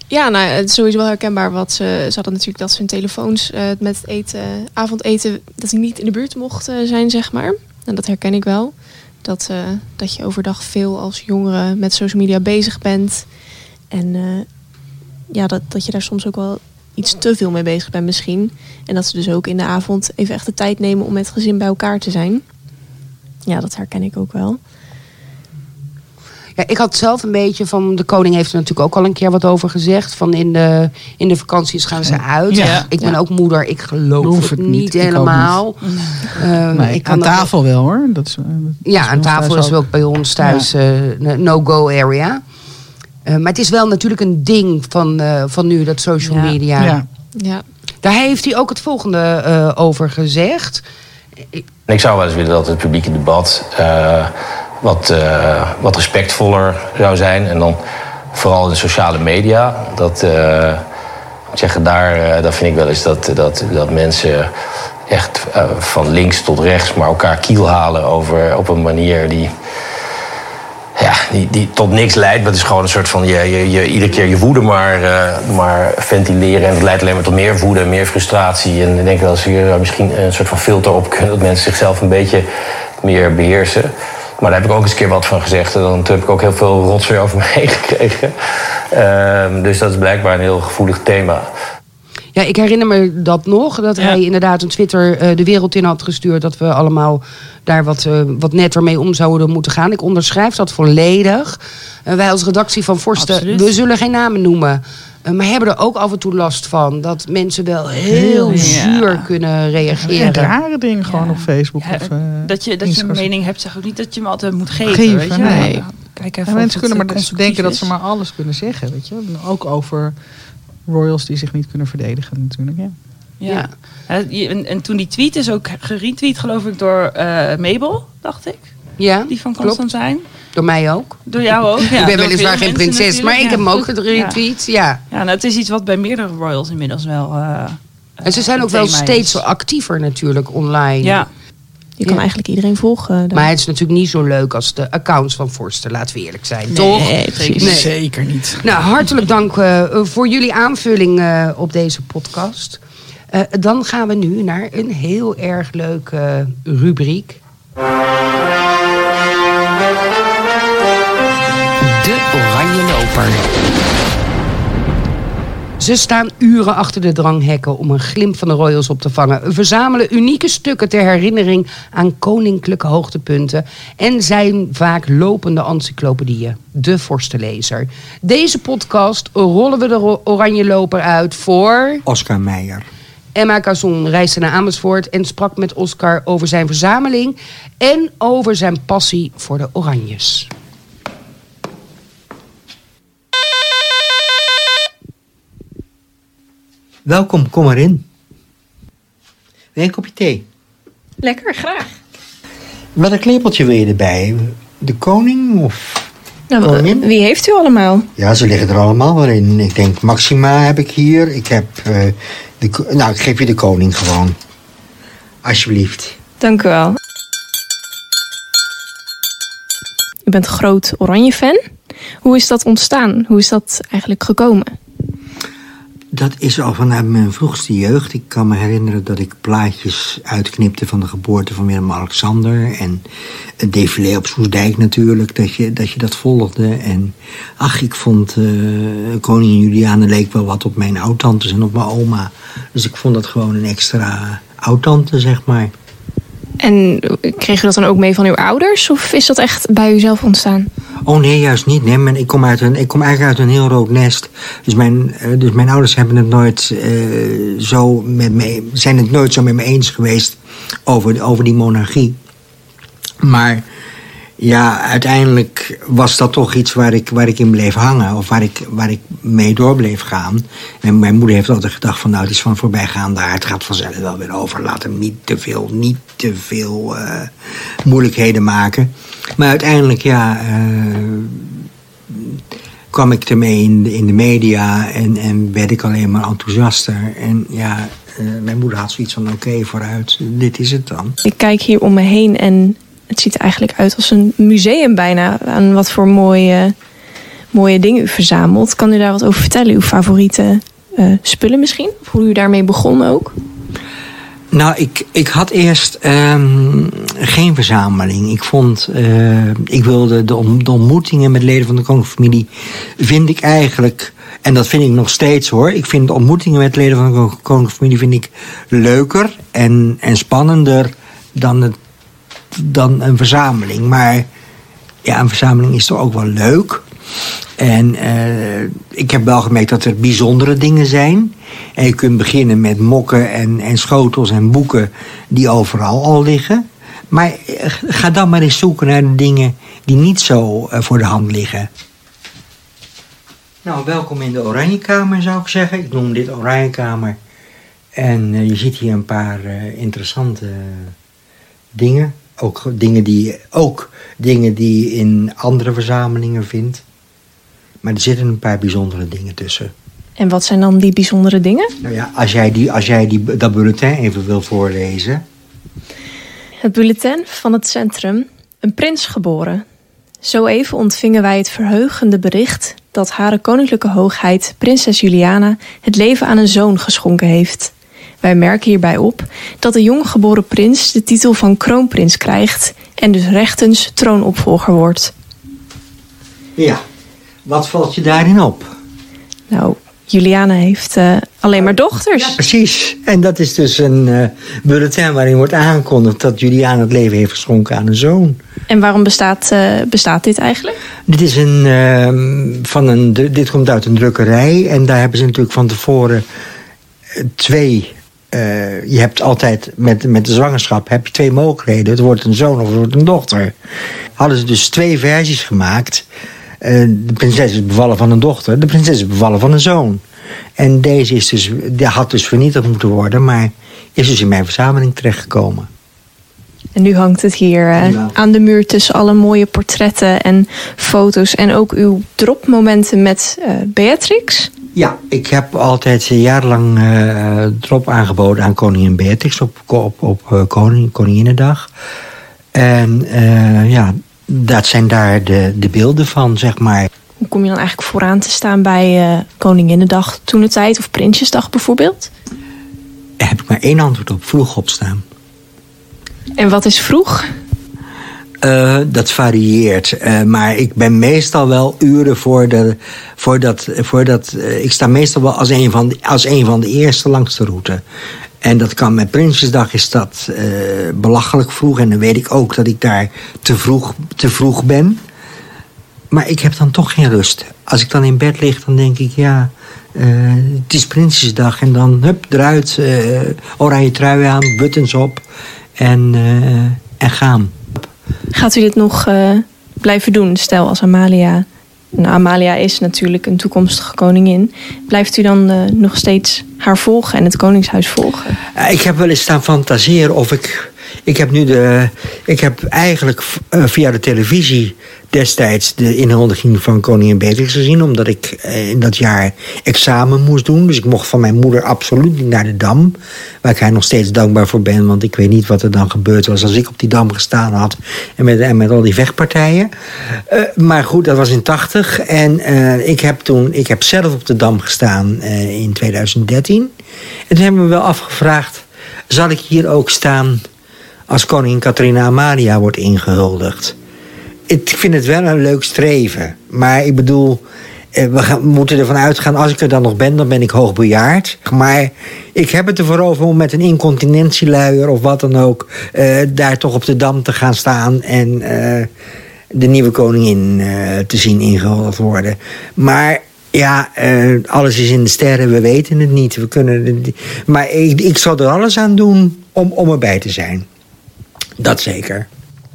ja, nou, het is sowieso wel herkenbaar wat ze, ze hadden natuurlijk dat ze hun telefoons met het eten, avondeten, dat die niet in de buurt mochten zijn, zeg maar. En dat herken ik wel. Dat, dat je overdag veel als jongere met social media bezig bent. En ja, dat, dat je daar soms ook wel iets te veel mee bezig bent misschien. En dat ze dus ook in de avond even echt de tijd nemen om met het gezin bij elkaar te zijn. Ja, dat herken ik ook wel. Ja, ik had zelf een beetje van. De koning heeft er natuurlijk ook al een keer wat over gezegd. Van in de, in de vakanties gaan ze uit. Ja. Ik ben Ja. ook moeder, ik geloof Geloof het het niet niet, ik helemaal. Ehm, Nee, ik kan aan tafel wel hoor. Dat is, eh, dat Ja, aan tafel is ook bij ons thuis eh, een no-go area. Eh, maar het is wel natuurlijk een ding van, eh, van nu, dat social Ja. media. Ja. Ja, Daar heeft hij ook het volgende eh, over gezegd. Ik zou wel eens willen dat het publieke debat eh, wat, eh, wat respectvoller zou zijn. En dan vooral in de sociale media. Dat, eh, zeggen, daar, eh, daar vind ik wel eens dat, dat, dat mensen echt van links tot rechts maar elkaar kiel halen over, op een manier die. Die, die tot niks leidt. Het is gewoon een soort van je, je, je, iedere keer je woede maar, eh, maar ventileren. En het leidt alleen maar tot meer woede en meer frustratie. En ik denk dat ze hier misschien een soort van filter op kunnen. Dat mensen zichzelf een beetje meer beheersen. Maar daar heb ik ook eens een keer wat van gezegd. En dan heb ik ook heel veel rotzooi over me [LAUGHS] heen gekregen. Ehm, dus dat is blijkbaar een heel gevoelig thema. Ja, ik herinner me dat nog. Dat Ja. hij inderdaad een Twitter eh, de wereld in had gestuurd. Dat we allemaal daar wat, eh, wat netter mee om zouden moeten gaan. Ik onderschrijf dat volledig. Eh, wij als redactie van Forsten, Absoluut. we zullen geen namen noemen. maar hebben er ook af en toe last van. Dat mensen wel heel Ja. zuur kunnen En reageren. rare dingen gewoon Ja. op Facebook. Ja, of, eh, dat je, dat je een mening hebt, zeg ook niet dat je hem altijd moet geven. Geven, weet je? nee. Kijk even mensen kunnen maar denken dat ze maar alles kunnen zeggen, weet je. Ook over royals die zich niet kunnen verdedigen natuurlijk. Ja. Ja. En, en toen die tweet is ook geretweet, geloof ik, door eh, Mabel, dacht ik. Ja, Die van klopt. Constantijn. Door mij ook. Door jou ook. Ja, ik ben weliswaar geen prinses, maar ik heb hem ook geretweet. Ja. Ja, nou, het is iets wat bij meerdere royals inmiddels wel. eh, En ze zijn ook wel steeds is. actiever natuurlijk online. Ja, je kan Ja. eigenlijk iedereen volgen. daar. Maar het is natuurlijk niet zo leuk als de accounts van Forster, laten we eerlijk zijn. toch? Nee, precies. Nee. Zeker niet. Nou, hartelijk dank eh, voor jullie aanvulling eh, op deze podcast. Eh, dan gaan we nu naar een heel erg leuke rubriek. De Oranje Loper. Ze staan uren achter de dranghekken om een glimp van de Royals op te vangen. Verzamelen unieke stukken ter herinnering aan koninklijke hoogtepunten. En zijn vaak lopende encyclopedieën. De Vorstenlezer. Deze podcast rollen we de Oranje Loper uit voor... Oscar Meijer. Emma Cazon reisde naar Amersfoort en sprak met Oscar over zijn verzameling... en over zijn passie voor de Oranjes. Welkom, kom erin. Wil je een kopje thee? Lekker, graag. Wat een klepeltje wil je erbij? De koning of... Nou, Koningin? wie heeft u allemaal? Ja, ze liggen er allemaal wel in. Ik denk Maxima heb ik hier. Ik heb... eh, de, nou, ik geef je de koning gewoon. Alsjeblieft. Dank u wel. U bent groot Oranje-fan. Hoe is dat ontstaan? Hoe is dat eigenlijk gekomen? Dat is al vanuit mijn vroegste jeugd. Ik kan me herinneren dat ik plaatjes uitknipte van de geboorte van Willem-Alexander. En het défilé op Soesdijk natuurlijk, dat je dat, je volgde. En ach, ik vond eh, koningin Juliane leek wel wat op mijn oudtantes en op mijn oma. Dus ik vond dat gewoon een extra oudtante, zeg maar. En kreeg u dat dan ook mee van uw ouders? Of is dat echt bij uzelf ontstaan? Oh nee, juist niet. Nee, ik, kom uit een, ik kom eigenlijk uit een heel rood nest. Dus mijn, eh, dus mijn ouders hebben het nooit, eh, zo met me, zijn het nooit zo met me eens geweest over, over die monarchie. Maar ja, uiteindelijk was dat toch iets waar ik, waar ik in bleef hangen. Of waar ik, waar ik mee door bleef gaan. En mijn moeder heeft altijd gedacht van nou, het is van voorbijgaande aard. Het gaat vanzelf wel weer over. Laat hem niet te veel, niet te veel eh, moeilijkheden maken. Maar uiteindelijk, ja... eh, kwam ik ermee in de, in de media en, en werd ik alleen maar enthousiaster. En ja, eh, mijn moeder had zoiets van oké, vooruit, dit is het dan. Ik kijk hier om me heen en het ziet er eigenlijk uit als een museum bijna. Aan wat voor mooie, mooie dingen u verzamelt. Kan u daar wat over vertellen? Uw favoriete eh, spullen misschien? Of hoe u daarmee begon ook? Nou, ik, ik had eerst ehm, geen verzameling. Ik vond, eh, ik wilde de, de ontmoetingen met leden van de koninklijke familie, vind ik eigenlijk, en dat vind ik nog steeds hoor. Ik vind de ontmoetingen met leden van de kon- koninklijke familie vind ik leuker en, en spannender dan, het, dan een verzameling. Maar ja, een verzameling is toch ook wel leuk. En eh, ik heb wel gemerkt dat er bijzondere dingen zijn. En je kunt beginnen met mokken en, en schotels en boeken die overal al liggen. Maar eh, ga dan maar eens zoeken naar de dingen die niet zo eh, voor de hand liggen. Nou, welkom in de Oranjekamer zou ik zeggen. Ik noem dit Oranjekamer. En je ziet hier een paar interessante dingen. Ook dingen, die, ook dingen die je in andere verzamelingen vindt. Maar er zitten een paar bijzondere dingen tussen. En wat zijn dan die bijzondere dingen? Nou ja, als jij, die, als jij die, dat bulletin even wil voorlezen. Het bulletin van het centrum. Een prins geboren. Zo even ontvingen wij het verheugende bericht dat Hare Koninklijke Hoogheid, Prinses Juliana, het leven aan een zoon geschonken heeft. Wij merken hierbij op dat de jonggeboren prins de titel van kroonprins krijgt en dus rechtens troonopvolger wordt. Ja, wat valt je daarin op? Nou, Juliana heeft eh, alleen maar dochters. Precies. En dat is dus een eh, bulletin waarin wordt aangekondigd dat Juliana het leven heeft geschonken aan een zoon. En waarom bestaat, eh, bestaat dit eigenlijk? Dit, is een, ehm, van een, dit komt uit een drukkerij en daar hebben ze natuurlijk van tevoren twee. je hebt altijd met, met de zwangerschap heb je twee mogelijkheden. Het wordt een zoon of het wordt een dochter. Hadden ze dus twee versies gemaakt. Eh, de prinses is bevallen van een dochter, de prinses is bevallen van een zoon. En deze is dus, die had dus vernietigd moeten worden, maar is dus in mijn verzameling terechtgekomen. En nu hangt het hier eh, Ja. aan de muur tussen alle mooie portretten en foto's. En ook uw dropmomenten met eh, Beatrix. Ja, ik heb altijd jarenlang eh drop aangeboden aan koningin Beatrix op, op, op koning, Koninginnedag. En ja, dat zijn daar de, de beelden van, zeg maar. Hoe kom je dan eigenlijk vooraan te staan bij eh Koninginnedag toen de tijd of Prinsjesdag bijvoorbeeld? Daar heb ik maar één antwoord op, vroeg opstaan. En wat is vroeg? Eh, dat varieert. Eh, maar ik ben meestal wel uren voor de. Voor dat, voor dat, ik sta meestal wel als een, van de, als een van de eerste langs de route. En dat kan met Prinsjesdag is dat eh, belachelijk vroeg. En dan weet ik ook dat ik daar te vroeg, te vroeg ben. Maar ik heb dan toch geen rust. Als ik dan in bed lig, dan denk ik, ja, eh, het is Prinsjesdag. En dan, hup, eruit, eh, oranje trui aan, buttons op en, en gaan. Gaat u dit nog blijven doen? Stel als Amalia. Nou, Amalia is natuurlijk een toekomstige koningin. Blijft u dan eh, nog steeds haar volgen en het koningshuis volgen? Ik heb wel eens staan fantaseren of ik. Ik heb nu de. Ik heb eigenlijk eh, via de televisie destijds de inhuldiging van koningin Beatrix gezien. Omdat ik eh, in dat jaar examen moest doen. Dus ik mocht van mijn moeder absoluut niet naar de dam. Waar ik haar nog steeds dankbaar voor ben. Want ik weet niet wat er dan gebeurd was als ik op die dam gestaan had. En met, en met al die vechtpartijen. Eh, maar goed, dat was in 80. En ik heb toen. Ik heb zelf op de dam gestaan in 2013. En toen hebben we wel afgevraagd. Zal ik hier ook staan als koningin Catharina Amalia wordt ingehuldigd? Ik vind het wel een leuk streven. Maar ik bedoel, eh, we, gaan, we moeten ervan uitgaan... als ik er dan nog ben, dan ben ik hoogbejaard. Maar ik heb het ervoor over om met een incontinentieluier... of wat dan ook, eh, daar toch op de dam te gaan staan... en eh, de nieuwe koningin te zien ingehuldigd worden. Maar ja, alles is in de sterren, we weten het niet. We kunnen maar ik, ik zal er alles aan doen om, om erbij te zijn. Dat zeker.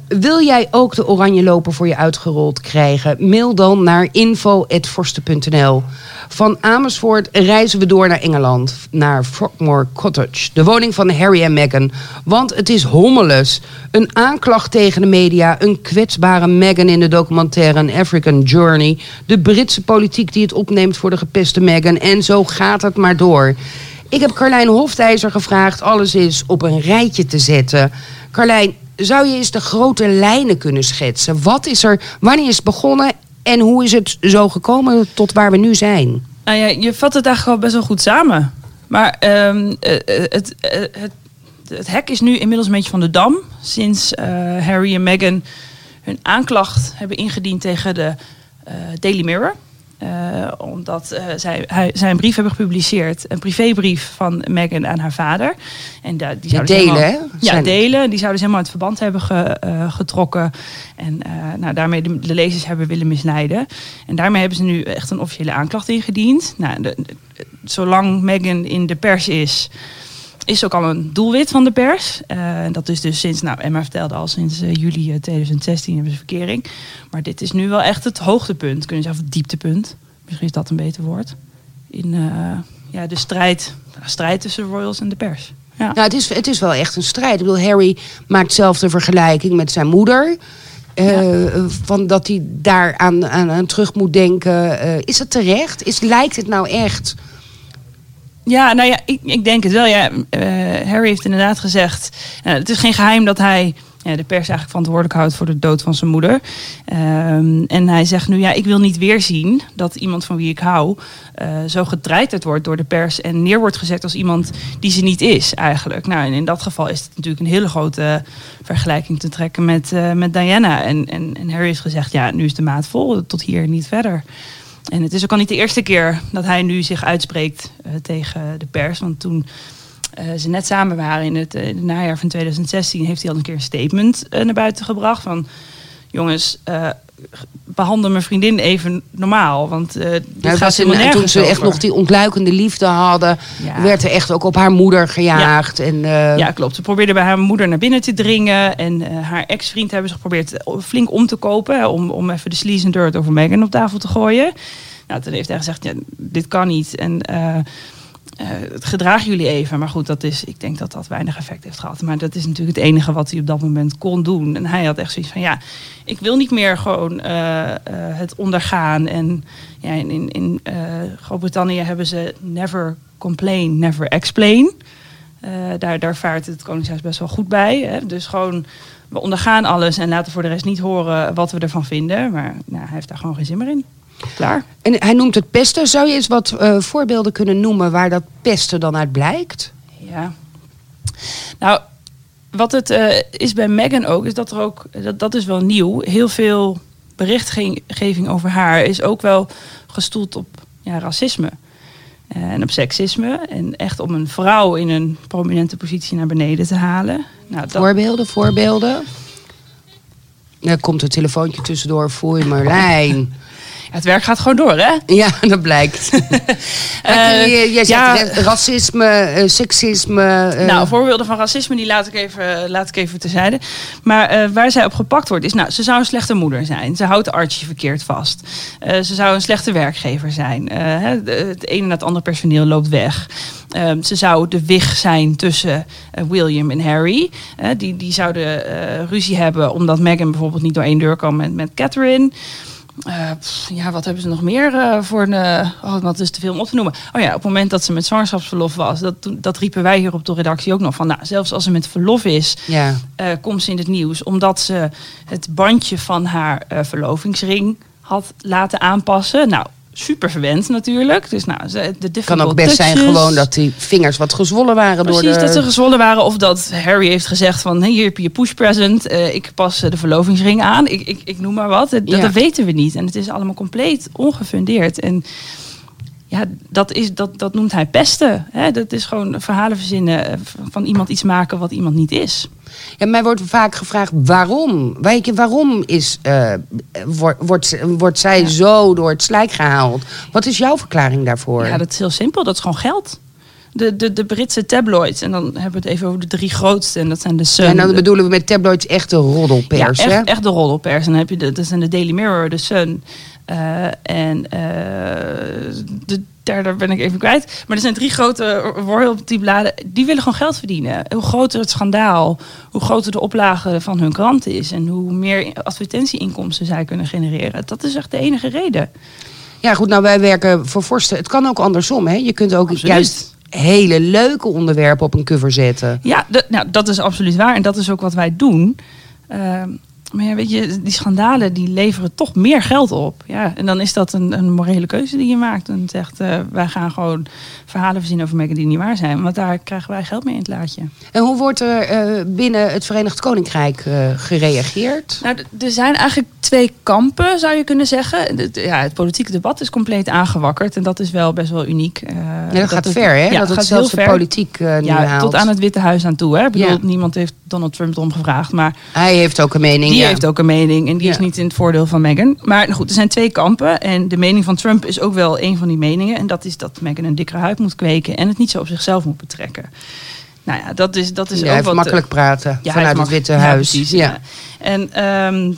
Wil jij ook de oranje loper voor je uitgerold krijgen? Mail dan naar info.forsten.nl. Van Amersfoort reizen we door naar Engeland, naar Frogmore Cottage, de woning van Harry en Meghan. Want het is hommeles. Een aanklacht tegen de media, een kwetsbare Meghan in de documentaire An African Journey, de Britse politiek die het opneemt voor de gepeste Meghan en zo gaat het maar door. Ik heb Carlijn Hoftijzer gevraagd alles eens op een rijtje te zetten. Carlijn, zou je eens de grote lijnen kunnen schetsen? Wat is er, wanneer is het begonnen en hoe is het zo gekomen tot waar we nu zijn? Nou ja, je vat het eigenlijk al best wel goed samen. Maar ehm, eh, eh, het, eh, het het hek is nu inmiddels een beetje van de dam. Sinds Harry en Meghan hun aanklacht hebben ingediend tegen de Daily Mirror. Eh, omdat eh, zij, hij, zij een brief hebben gepubliceerd, een privébrief van Meghan aan haar vader. En da- die zouden ze delen, helemaal- hè? Ja, Zijn- delen. Die zouden ze helemaal uit verband hebben ge- eh, getrokken. En nou, daarmee de, de lezers hebben willen misleiden. En daarmee hebben ze nu echt een officiële aanklacht ingediend. Nou, de, de- zolang Meghan in de pers is, is ook al een doelwit van de pers. Eh, dat is dus sinds, nou Emma vertelde al, sinds eh, juli eh, 2016 hebben ze verkering. Maar dit is nu wel echt het hoogtepunt, kunnen we zeggen, of het dieptepunt. Misschien is dat een beter woord. In eh, ja, de strijd, de strijd tussen de royals en de pers. Ja. Nou, het is, het is wel echt een strijd. Ik bedoel, Harry maakt zelf de vergelijking met zijn moeder. Eh, Van dat hij daar aan, aan, aan terug moet denken. Eh, is het terecht? Is, lijkt het nou echt? Ja, nou ja, ik, ik denk het wel. Ja, Eh, Harry heeft inderdaad gezegd... eh, het is geen geheim dat hij de pers eigenlijk verantwoordelijk houdt... voor de dood van zijn moeder. Ehm, en hij zegt nu, ja, ik wil niet weer zien... dat iemand van wie ik hou eh, zo getreiterd wordt door de pers... en neer wordt gezet als iemand die ze niet is eigenlijk. Nou, en in dat geval is het natuurlijk een hele grote vergelijking te trekken met, met Diana. En, en, en Harry heeft gezegd, ja, nu is de maat vol, tot hier niet verder. En het is ook al niet de eerste keer dat hij nu zich uitspreekt eh, tegen de pers. Want toen eh, ze net samen waren in het, eh, in het najaar van 2016, heeft hij al een keer een statement naar buiten gebracht. Van jongens, behandel mijn vriendin even normaal. Want Nou, het gaat toen ze echt nog die ontluikende liefde hadden, Ja. werd er echt ook op haar moeder gejaagd. En, eh, Ja, klopt. Ze probeerde bij haar moeder naar binnen te dringen. En eh, haar ex-vriend hebben ze geprobeerd flink om te kopen. hè, Om, om even de sleaze en dirt over Meghan op tafel te gooien. Nou, toen heeft hij gezegd, ja, dit kan niet. En eh, het gedragen jullie even. Maar goed, dat is, ik denk dat dat weinig effect heeft gehad. Maar dat is natuurlijk het enige wat hij op dat moment kon doen. En hij had echt zoiets van, ja, ik wil niet meer gewoon eh, eh, het ondergaan. En ja, in, in, Groot-Brittannië hebben ze never complain, never explain. Daar, daar vaart het Koningshuis best wel goed bij. Hè? Dus gewoon, we ondergaan alles en laten voor de rest niet horen wat we ervan vinden. Maar nou, hij heeft daar gewoon geen zin meer in. Klaar. En hij noemt het pesten. Zou je eens wat eh, voorbeelden kunnen noemen waar dat pesten dan uit blijkt? Ja. Nou, wat het eh, is bij Meghan ook, is dat er ook, dat, dat is wel nieuw, heel veel berichtgeving over haar is ook wel gestoeld op ja, racisme. eh, En op seksisme. En echt om een vrouw in een prominente positie naar beneden te halen. Nou, dat, Voorbeelden, voorbeelden. Er komt een telefoontje tussendoor. Foei Marlijn. Het werk gaat gewoon door, hè? Ja, [LAUGHS] dat blijkt. [LAUGHS] Eh, jij jij zegt ja. racisme, eh, seksisme. eh, Nou, voorbeelden van racisme die laat ik even, laat ik even terzijde. Maar waar zij op gepakt wordt is, nou, ze zou een slechte moeder zijn. Ze houdt Archie verkeerd vast. Ze zou een slechte werkgever zijn. Het ene na het andere personeel loopt weg. Ze zou de wig zijn tussen William en Harry. Die, die zouden ruzie hebben omdat Meghan bijvoorbeeld niet door één deur kwam met, met Catherine. Eh, pff, ja, wat hebben ze nog meer eh, voor een. oh, wat is te veel om op te noemen. Oh ja, op het moment dat ze met zwangerschapsverlof was, dat, dat riepen wij hier op de redactie ook nog van. Nou, zelfs als ze met verlof is, ja. komt ze in het nieuws. Omdat ze het bandje van haar verlovingsring had laten aanpassen. Nou, super verwend natuurlijk. Dus nou, de kan ook best zijn gewoon dat die vingers wat gezwollen waren Precies, door de... dat ze gezwollen waren. Of dat Harry heeft gezegd van... Hey, hier heb je je push present. eh, ik pas eh, de verlovingsring aan. Ik, ik, ik noem maar wat. Dat, Ja. dat weten we niet. En het is allemaal compleet ongefundeerd. En ja, dat, is, dat, dat noemt hij pesten. Hè? Dat is gewoon verhalen verzinnen... eh, van iemand iets maken wat iemand niet is. Ja, mij wordt vaak gevraagd waarom. Weet je, waarom is, eh, wordt, wordt, wordt zij Ja. zo door het slijk gehaald? Wat is jouw verklaring daarvoor? Ja, dat is heel simpel. Dat is gewoon geld. De, de, de Britse tabloids. En dan hebben we het even over de drie grootste. En dat zijn de Sun, en dan de- bedoelen we met tabloids echt de roddelpers, ja, hè? echt de roddelpers. En dan heb je de, dat zijn de Daily Mirror, de Sun. Eh, en eh, de derde ben ik even kwijt. Maar er zijn drie grote royalty bladen. Die willen gewoon geld verdienen. Hoe groter het schandaal, hoe groter de oplage van hun krant is. En hoe meer advertentieinkomsten zij kunnen genereren. Dat is echt de enige reden. Ja, goed, nou wij werken voor Forsten. Het kan ook andersom, hè? Je kunt ook Absoluut. juist hele leuke onderwerpen op een cover zetten. Ja, nou, dat is absoluut waar. En dat is ook wat wij doen. Ehm, Maar ja, weet je, die schandalen die leveren toch meer geld op. Ja, en dan is dat een, een morele keuze die je maakt. En zegt, eh, wij gaan gewoon verhalen verzinnen over Meghan die niet waar zijn. Want daar krijgen wij geld mee in het laadje. En hoe wordt er eh, binnen het Verenigd Koninkrijk eh, gereageerd? Nou, er zijn eigenlijk twee kampen, zou je kunnen zeggen. De- ja, het politieke debat is compleet aangewakkerd. En dat is wel best wel uniek. Ja, dat, gaat ver, hè? ja, dat het gaat zelfs heel de ver. politiek nu Ja, haalt. tot aan het Witte Huis aan toe. Hè? Ik bedoel, niemand heeft Donald Trump erom gevraagd. Maar Hij heeft ook een mening. die ja. heeft ook een mening. En die is niet in het voordeel van Meghan. Maar goed, er zijn twee kampen. En de mening van Trump is ook wel een van die meningen. En dat is dat Meghan een dikkere huid moet kweken. En het niet zo op zichzelf moet betrekken. Nou ja, dat is, dat is Ja, ook wat... makkelijk praten Ja, hij vanuit het Witte Huis. precies, ja. En ehm,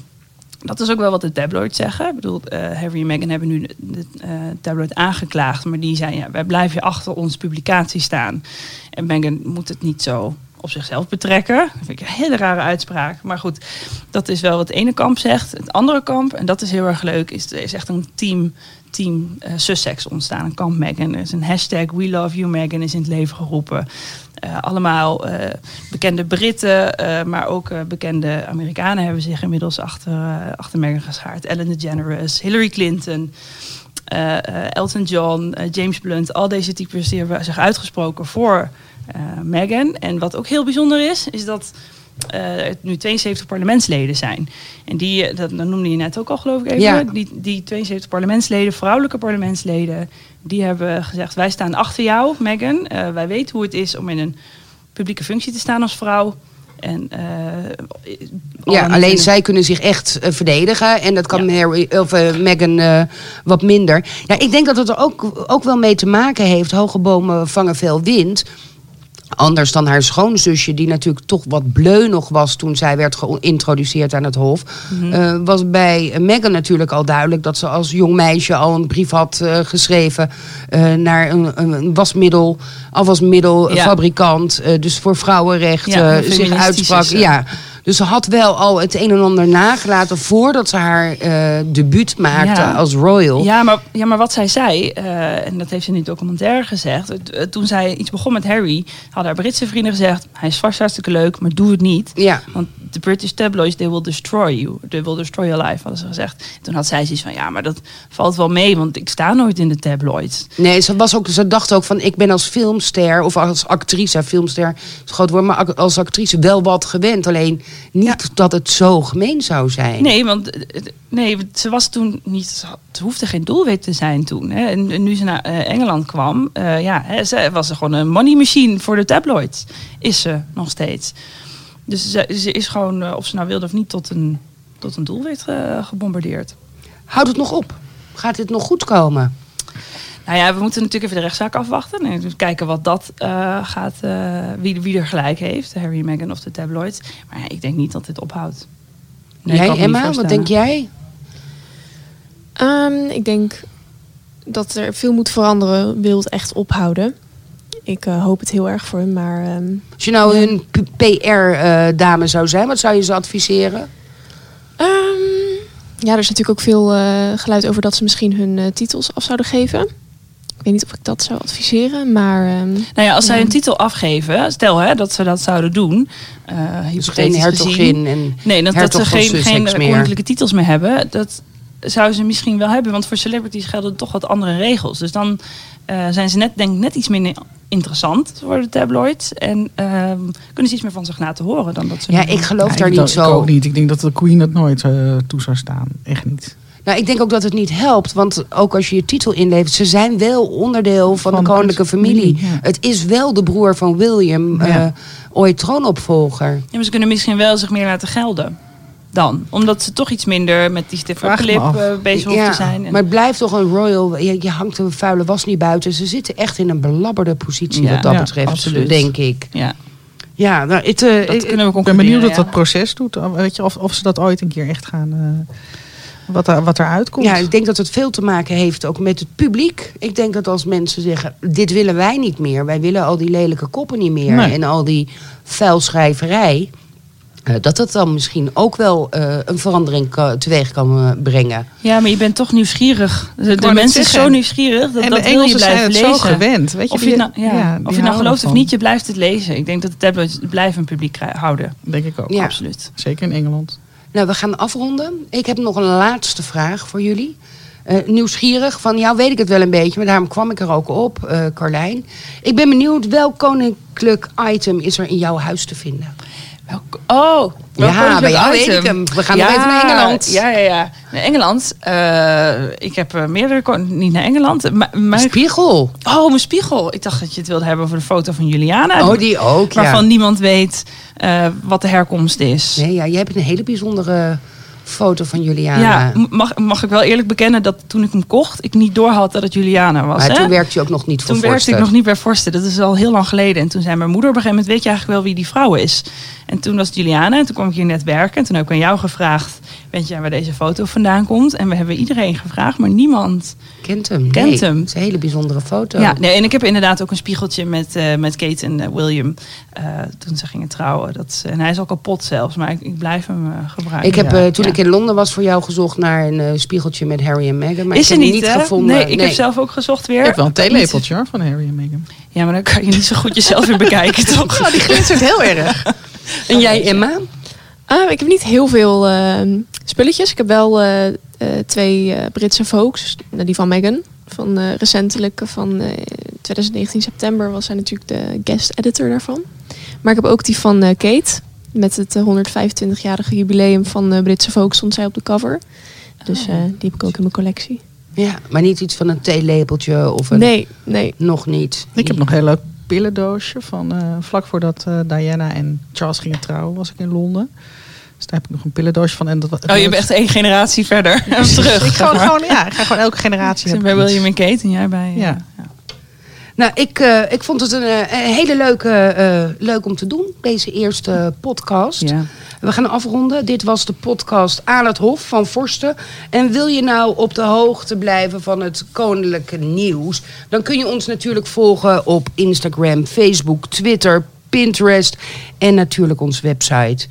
dat is ook wel wat de tabloids zeggen. Ik bedoel, eh, Harry en Meghan hebben nu de, de eh, tabloid aangeklaagd. Maar die zei, ja, wij blijven achter onze publicatie staan. En Meghan moet het niet zo op zichzelf betrekken. Dat vind ik een hele rare uitspraak. Maar goed, dat is wel wat het ene kamp zegt. Het andere kamp, en dat is heel erg leuk, is, is echt een team, team eh, Sussex ontstaan. Een kamp Meghan. Er is een hashtag We Love You Meghan is in het leven geroepen. Eh, allemaal eh, bekende Britten, maar ook bekende Amerikanen hebben zich inmiddels achter, achter Meghan geschaard. Ellen DeGeneres, Hillary Clinton, Elton John, James Blunt. Al deze types die hebben zich uitgesproken voor Meghan. En wat ook heel bijzonder is, is dat eh, het nu 72 parlementsleden zijn. En die, eh, dat, dat noemde je net ook al geloof ik even. Ja. Die, die 72 parlementsleden, vrouwelijke parlementsleden, die hebben gezegd: wij staan achter jou, Meghan. Eh, wij weten hoe het is om in een publieke functie te staan als vrouw. En, eh, Ja, alleen zij kunnen zich echt eh, verdedigen. En dat kan Harry, of, eh, Meghan eh, wat minder. Ja, ik denk dat het er ook, ook wel mee te maken heeft. Hoge bomen vangen veel wind. Anders dan haar schoonzusje, die natuurlijk toch wat bleu nog was toen zij werd geïntroduceerd aan het Hof. Mhm. eh, was bij Meghan natuurlijk al duidelijk dat ze als jong meisje al een brief had eh, geschreven eh, naar een, een, wasmiddel, afwasmiddelfabrikant. eh, dus voor vrouwenrechten Ja, zich uitsprak. Ja. Dus ze had wel al het een en ander nagelaten voordat ze haar eh debuut maakte Ja. als royal. Ja maar, ja, maar wat zij zei, eh, en dat heeft ze in die documentaire gezegd. het- eh, toen zij iets begon met Harry, hadden haar Britse vrienden gezegd: Hij is vast hartstikke leuk, maar doe het niet. Ja. Want de British tabloids, they will destroy you. They will destroy your life, hadden ze gezegd. Toen had zij zoiets van: Ja, maar dat valt wel mee, want ik sta nooit in de tabloids. Nee, ze, was ook, ze dacht ook van ik ben als filmster of als actrice, filmster groot woord, maar als actrice wel wat gewend. Alleen niet dat het zo gemeen zou zijn. Nee, want eh, eh, nee, ze was toen niet. Ze hoefde geen doelwit te zijn toen. Hè. En, nu ze naar eh, Engeland kwam, eh, ja, hè, ze was gewoon een money machine voor de tabloids. Is ze nog steeds. Dus ze, ze is gewoon, of ze nou wilde of niet, tot een, tot een doelwit gebombardeerd. Houdt het nog op? Gaat dit nog goed komen? Nou ja, we moeten natuurlijk even de rechtszaak afwachten. En even kijken wat dat eh, gaat, eh, wie, wie er gelijk heeft. Harry, Meghan of de tabloids. Maar ja, ik denk niet dat dit ophoudt. Nee, jij, Emma, wat denk jij? Ehm, ik denk dat er veel moet veranderen. Wil het echt ophouden. Ik eh, hoop het heel erg voor hem, maar ehm, Als je nou een PR-dame zou zijn, wat zou je ze adviseren? ehm, ja, er is natuurlijk ook veel eh, geluid over dat ze misschien hun titels af zouden geven. Ik weet niet of ik dat zou adviseren, maar ehm, Nou ja, als zij een titel afgeven, stel hè, dat ze dat zouden doen. eh Dus geen hertogin gezien. en Nee, dat, ze geen, geen meer. koninklijke titels meer hebben. Dat zou ze misschien wel hebben. Want voor celebrities gelden toch wat andere regels. Dus dan eh, zijn ze net, denk ik, net iets minder interessant voor de tabloids. En ehm, kunnen ze iets meer van zich laten horen dan dat ze Ja, ik geloof Ja, daar ik niet dat- Ik zo. ook niet. Ik denk dat de Queen het nooit eh, toe zou staan. Echt niet. Nou, ik denk ook dat het niet helpt. Want ook als je je titel inlevert, ze zijn wel onderdeel van, Van de koninklijke familie. familie, ja. Het is wel de broer van William, Ja. eh, ooit troonopvolger. Ja, maar ze kunnen misschien wel zich meer laten gelden. Dan. Omdat ze toch iets minder met die stiffe af. eh, bezig hoeven te zijn. En- maar het blijft toch een royal. Je, je hangt een vuile was niet buiten. Ze zitten echt in een belabberde positie Ja, wat dat ja, betreft, absoluut. denk ik. ja, Ja, nou, het, eh, dat ik- kunnen we Ik ben concluderen. benieuwd wat ja. dat proces doet. Weet je, of, of ze dat ooit een keer echt gaan... eh, wat, er, wat eruit komt. Ja, ik denk dat het veel te maken heeft ook met het publiek. Ik denk dat als mensen zeggen, dit willen wij niet meer. Wij willen al die lelijke koppen niet meer. Nee. En al die vuilschrijverij. Eh, dat dat dan misschien ook wel eh, een verandering ka- teweeg kan eh, brengen. Ja, maar je bent toch nieuwsgierig. De, mensen zijn zeggen. zo nieuwsgierig dat, en dat de wil je Engelsen zijn blijven het lezen. zo gewend. Weet je, Of je, die- nou, ja, ja, die of je nou gelooft of niet, je blijft het lezen. Ik denk dat de tablets blijven een publiek houden. Denk ik ook. Ja. Absoluut. Zeker in Engeland. Nou, we gaan afronden. Ik heb nog een laatste vraag voor jullie. Eh, nieuwsgierig, van jou weet ik het wel een beetje, maar daarom kwam ik er ook op, eh Carlijn. Ik ben benieuwd, welk koninklijk item is er in jouw huis te vinden? Welk, oh, Ja, bij jou weet item? ik hem. We gaan nog even naar Engeland. Ja, ja, ja. Naar Engeland. eh, ik heb eh, meerdere... Niet naar Engeland. Maar, maar- Spiegel. oh, mijn spiegel. Ik dacht dat je het wilde hebben over de foto van Juliana. Oh, die ook, ja. Waarvan niemand weet eh, wat de herkomst is. Nee, ja, je hebt een hele bijzondere foto van Juliana. Ja, mag, mag ik wel eerlijk bekennen dat toen ik hem kocht, ik niet doorhad dat het Juliana was. maar hè? toen werkte je ook nog niet voor Toen werkte Forster. ik nog niet bij Forsten. Dat is al heel lang geleden. En toen zei mijn moeder op een gegeven moment, weet je eigenlijk wel wie die vrouw is? En toen was het Juliana. En toen kwam ik hier net werken. En toen heb ik aan jou gevraagd, weet jij waar deze foto vandaan komt? En we hebben iedereen gevraagd, maar niemand Kent hem. Kent Nee, hem. Het is een hele bijzondere foto. Ja, nee, en ik heb inderdaad ook een spiegeltje met, eh, met Kate en eh, William. eh, toen ze gingen trouwen. Dat, en hij is al kapot zelfs, maar ik, ik blijf hem gebruiken. Ik heb toen Ja. ik in Londen was voor jou gezocht naar een eh, spiegeltje met Harry en Meghan. Maar is ik heb niet, hem hè? gevonden. Nee, ik heb zelf ook gezocht weer. Ik heb wel een theelepeltje hoor, van Harry en Meghan. Ja, maar dan kan je niet zo goed jezelf weer bekijken, [LAUGHS] toch? Oh, die glinstert heel erg. [LAUGHS] En jij, Emma? Ah, ik heb niet heel veel eh, spulletjes. Ik heb wel eh, eh, twee eh, Britse Vogues. Nou, die van Meghan. Van eh, recentelijk van eh, 2019 september was zij natuurlijk de guest editor daarvan. Maar ik heb ook die van eh, Kate. Met het eh, 125-jarige jubileum van eh, Britse Vogue stond zij op de cover. Dus eh, die heb ik ook in mijn collectie. Ja, maar niet iets van een theelepeltje of een... Nee, nee. Nog niet. Ik heb nog een heel leuk pillendoosje van eh, vlak voordat eh, Diana en Charles gingen trouwen, was ik in Londen. Dus daar heb ik nog een pillendoosje van. En dat, Oh, je bent echt één generatie verder. [LAUGHS] Terug. Ik, gewoon, gewoon, ja, ik ga gewoon elke generatie. Ik [LAUGHS] bij. William en Kate en jij bij... eh, Ja. Nou, ik, eh, ik vond het een, eh, een hele leuke, eh, leuk om te doen, deze eerste podcast. Ja. We gaan afronden. Dit was de podcast Aan het Hof van Forsten. En wil je nou op de hoogte blijven van het koninklijke nieuws... dan kun je ons natuurlijk volgen op Instagram, Facebook, Twitter, Pinterest... en natuurlijk onze website.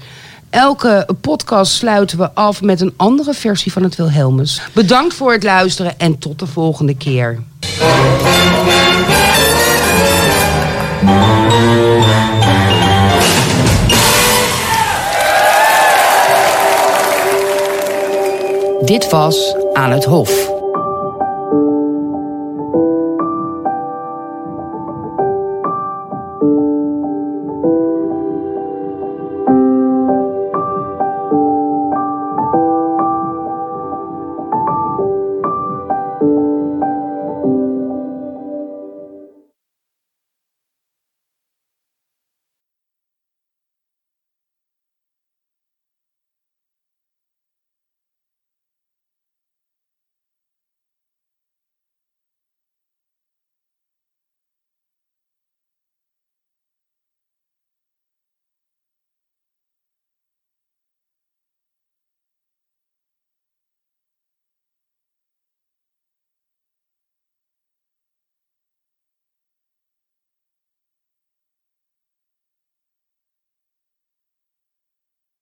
Elke podcast sluiten we af met een andere versie van het Wilhelmus. Bedankt voor het luisteren en tot de volgende keer. Dit was Aan het Hof.